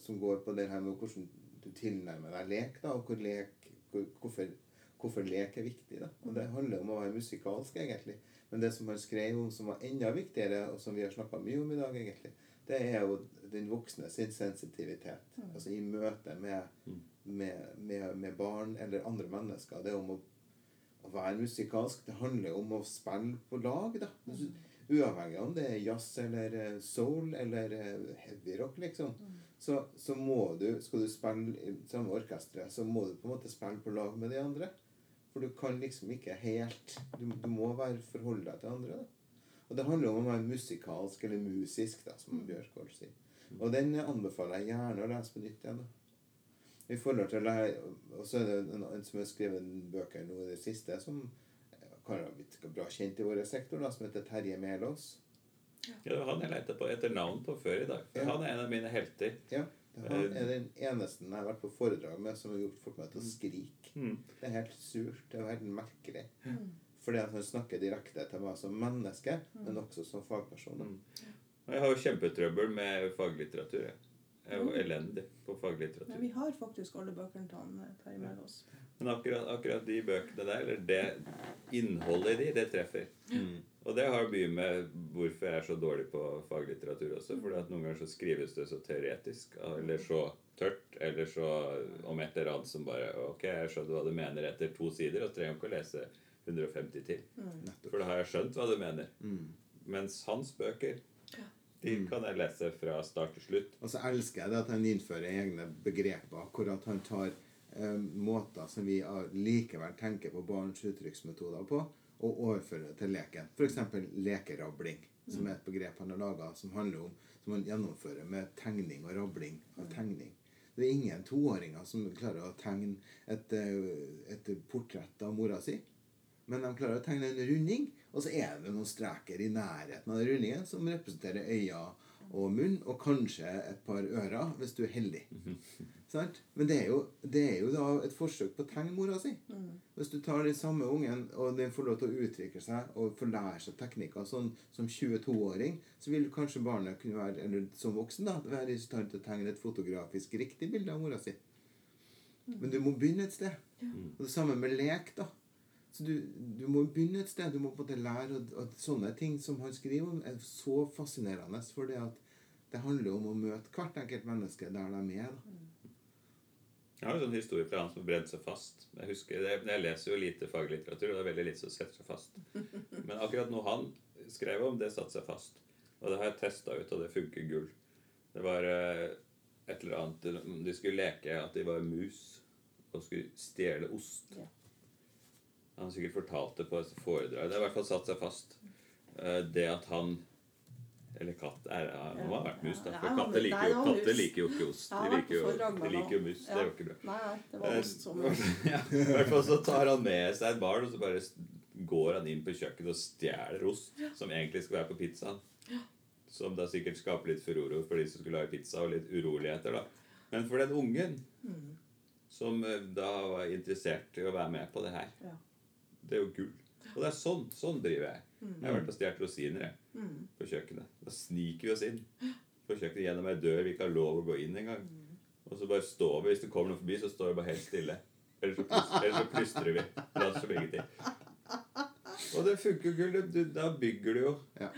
som går på det her med hvordan du tilnærmer deg lek, da, og hvor lek, hvor, hvorfor, hvorfor lek er viktig. da. Og Det handler om å være musikalsk, egentlig. Men det som han skrev om som var enda viktigere, og som vi har snakka mye om i dag, egentlig, det er jo den voksne sin sensitivitet. Altså i møte med, med, med, med barn eller andre mennesker. Det er om å å være musikalsk. Det handler om å spille på lag, da. Uavhengig av om det er jazz eller eh, soul eller eh, heavy rock, liksom. Så, så må du, skal du spille i samme orkesteret, så må du på en måte spille på lag med de andre. For du kan liksom ikke helt Du, du må være forholde deg til andre, da. Og det handler om å være musikalsk, eller musisk, da, som Bjørkvold sier. Og den anbefaler jeg gjerne å lese på nytt igjen. da. I forhold til det, Og så er det en, en som har skrevet bøker nå i det siste, som kan ha blitt bra kjent i vår sektor, da, som heter Terje Melås. Ja, det var han jeg lette på etter navn på før i dag. Ja. Han er en av mine helter. Ja, Han er den eneste jeg har vært på foredrag med som har gjort folk meg til å skrike. Mm. Det er helt surt. Det er helt merkelig. Fordi at han snakker direkte til meg som menneske, men også som fagperson. Mm. Jeg har jo kjempetrøbbel med faglitteratur. Jeg. jeg er jo elendig på faglitteratur. Men vi har faktisk alle bøkene til han eh, Terje Melås. Men akkurat, akkurat de bøkene der, eller det innholdet i de, det treffer. Og det har mye med hvorfor jeg er så dårlig på faglitteratur også. fordi at noen ganger så skrives det så teoretisk, eller så tørt, eller så om et eller annet som bare Ok, jeg skjønner hva du mener etter to sider, og trenger ikke å lese 150 til. For da har jeg skjønt hva du mener. Mm. Mens hans bøker, de kan jeg lese fra start til slutt. Og så elsker jeg det at han innfører egne begreper, hvor at han tar eh, måter som vi ah, likevel tenker på barns uttrykksmetoder på, og overfører det til leken. F.eks. lekerabling, som er et begrep han har laga som handler om som han gjennomfører med tegning og rabling av tegning. Det er ingen toåringer som klarer å tegne et, eh, et portrett av mora si. Men de klarer å tegne en runding, og så er det noen streker i nærheten av den rundingen som representerer øya og munn, og kanskje et par ører, hvis du er heldig. Sant? Men det er, jo, det er jo da et forsøk på å tegne mora si. Hvis du tar den samme ungen, og den får lov til å utvikle seg og får lære seg teknikker sånn som 22-åring, så vil kanskje barnet kunne være, eller som voksen, da, være i stand til å tegne et fotografisk riktig bilde av mora si. Men du må begynne et sted. Og det samme med lek, da. Så du, du må begynne et sted. Du må på en måte lære at, at sånne ting som han skriver om, er så fascinerende. For det det handler om å møte hvert enkelt menneske der de er. da. Jeg har en sånn historie fra han som brente seg fast. Jeg husker, jeg, jeg leser jo lite faglitteratur, og det er veldig lite som setter seg fast. [laughs] Men akkurat noe han skrev om, det satte seg fast. Og det har jeg testa ut, og det funker gull. Det var eh, et eller annet De skulle leke at de var mus og skulle stjele ost. Han sikkert fortalte på et foredrag. Det har i hvert fall satt seg fast. Eh, Det at han Eller katt er, Han må ha vært mus, da. For katter liker, jo, han katter liker jo ikke ost. De liker jo, de liker jo mus. Det er jo ikke bra. Nei, det var ost som [laughs] ja, I hvert fall så tar han med seg et barn, og så bare går han inn på kjøkkenet og stjeler ost som egentlig skal være på pizzaen. Som da sikkert skaper litt furoro for de som skulle lage pizza, og litt uroligheter, da. Men for den ungen Mm. som eh, da var interessert i å være med på det her, det er jo gull. Og det er sånn, sånn driver jeg. Jeg har vært og stjålet rosiner jeg, Mm. på kjøkkenet. Da sniker vi oss inn på kjøkkenet gjennom ei dør vi ikke har lov å gå inn engang. Og så bare står vi, hvis det kommer noen forbi, så står vi bare helt stille. Eller så, eller så plystrer vi. Later som ingenting. Og det funker jo gull. Da bygger du jo Ja.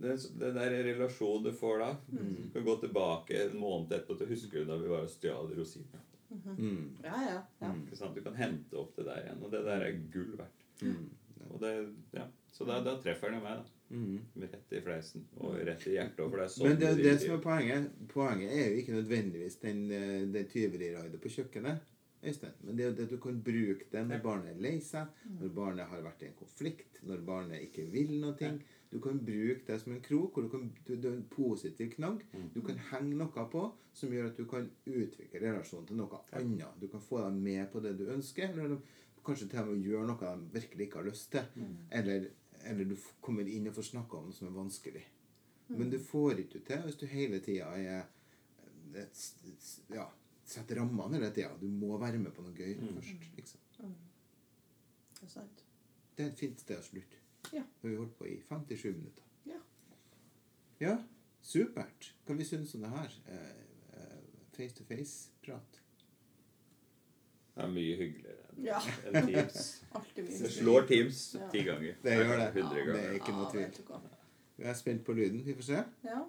den, den der relasjonen du får da. Du kan gå tilbake en måned etterpå til husker du da vi var og stjal rosiner. Mm. Ja, ja. ja. Ikke sant? Du kan hente opp det der igjen. Og det der er gull verdt. Mm. Og det, ja. Så da, da treffer den jo meg, da. Mm. Rett i fleisen. Og rett i hjertet. For det er sånn Men det, det som er poenget Poenget er jo ikke nødvendigvis den, den det tyveriraidet på kjøkkenet. Øystein. Men det er jo det at du kan bruke det når barnet er lei seg, når barnet har vært i en konflikt, når barnet ikke vil noe. Du kan bruke det som en krok, og du kan, du, det er en positiv knagg. Du kan henge noe på som gjør at du kan utvikle relasjonen til noe annet. Du kan få dem med på det du ønsker, eller kanskje til og med gjøre noe de virkelig ikke har lyst til. Eller, eller du kommer inn og får snakka om noe som er vanskelig. Men du får ikke til hvis du hele tida er s- ja, setter rammene hele tida. Du må være med på noe gøy først. Liksom. Det er sant. Det er et fint sted å slutte. Ja. Når vi holdt på i 57 minutter. Ja. Ja, supert. Hva vi synes om det her? Eh, eh, Face to face-prat. Det er mye hyggeligere enn Ja. en Teams. [laughs] Det slår Teams Ja. ti ganger. Det gjør det. 100 Det er ikke noe tvil. Jeg er spent på lyden. Vi får se. Ja.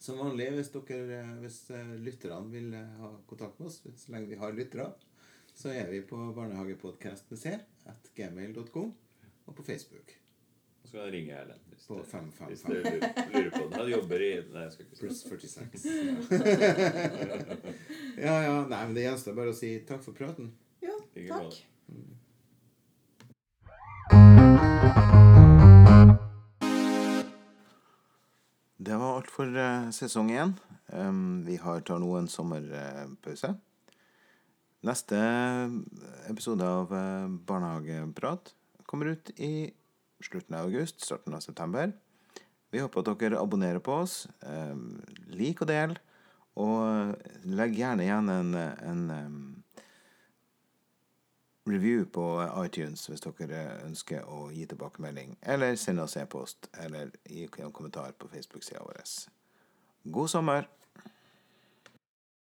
Som vanlig, hvis, dere, eh, hvis eh, lytterne vil eh, ha kontakt med oss, så lenge vi har lyttere, så er vi på barnehagepodkast med at gmail.com og på Facebook. Så skal han ringe Erlend hvis På det- 555. hvis dere lurer- lurer på det. Han jobber i Nei, jeg skal ikke si Pluss 46. ja, ja. Nei, men det gjenstår bare å si takk for praten. ja, Ingen takk. måte. Det var alt for eh, sesong én. Vi har tar nå en sommerpause. Neste episode av eh, Barnehageprat kommer ut i slutten av august, starten av september. Vi håper at dere abonnerer på oss. Eh, lik og del. Og legg gjerne igjen en, en um, review på iTunes hvis dere ønsker å gi tilbakemelding. Eller send oss e-post, eller gi en kommentar på Facebook-sida vår. God sommer!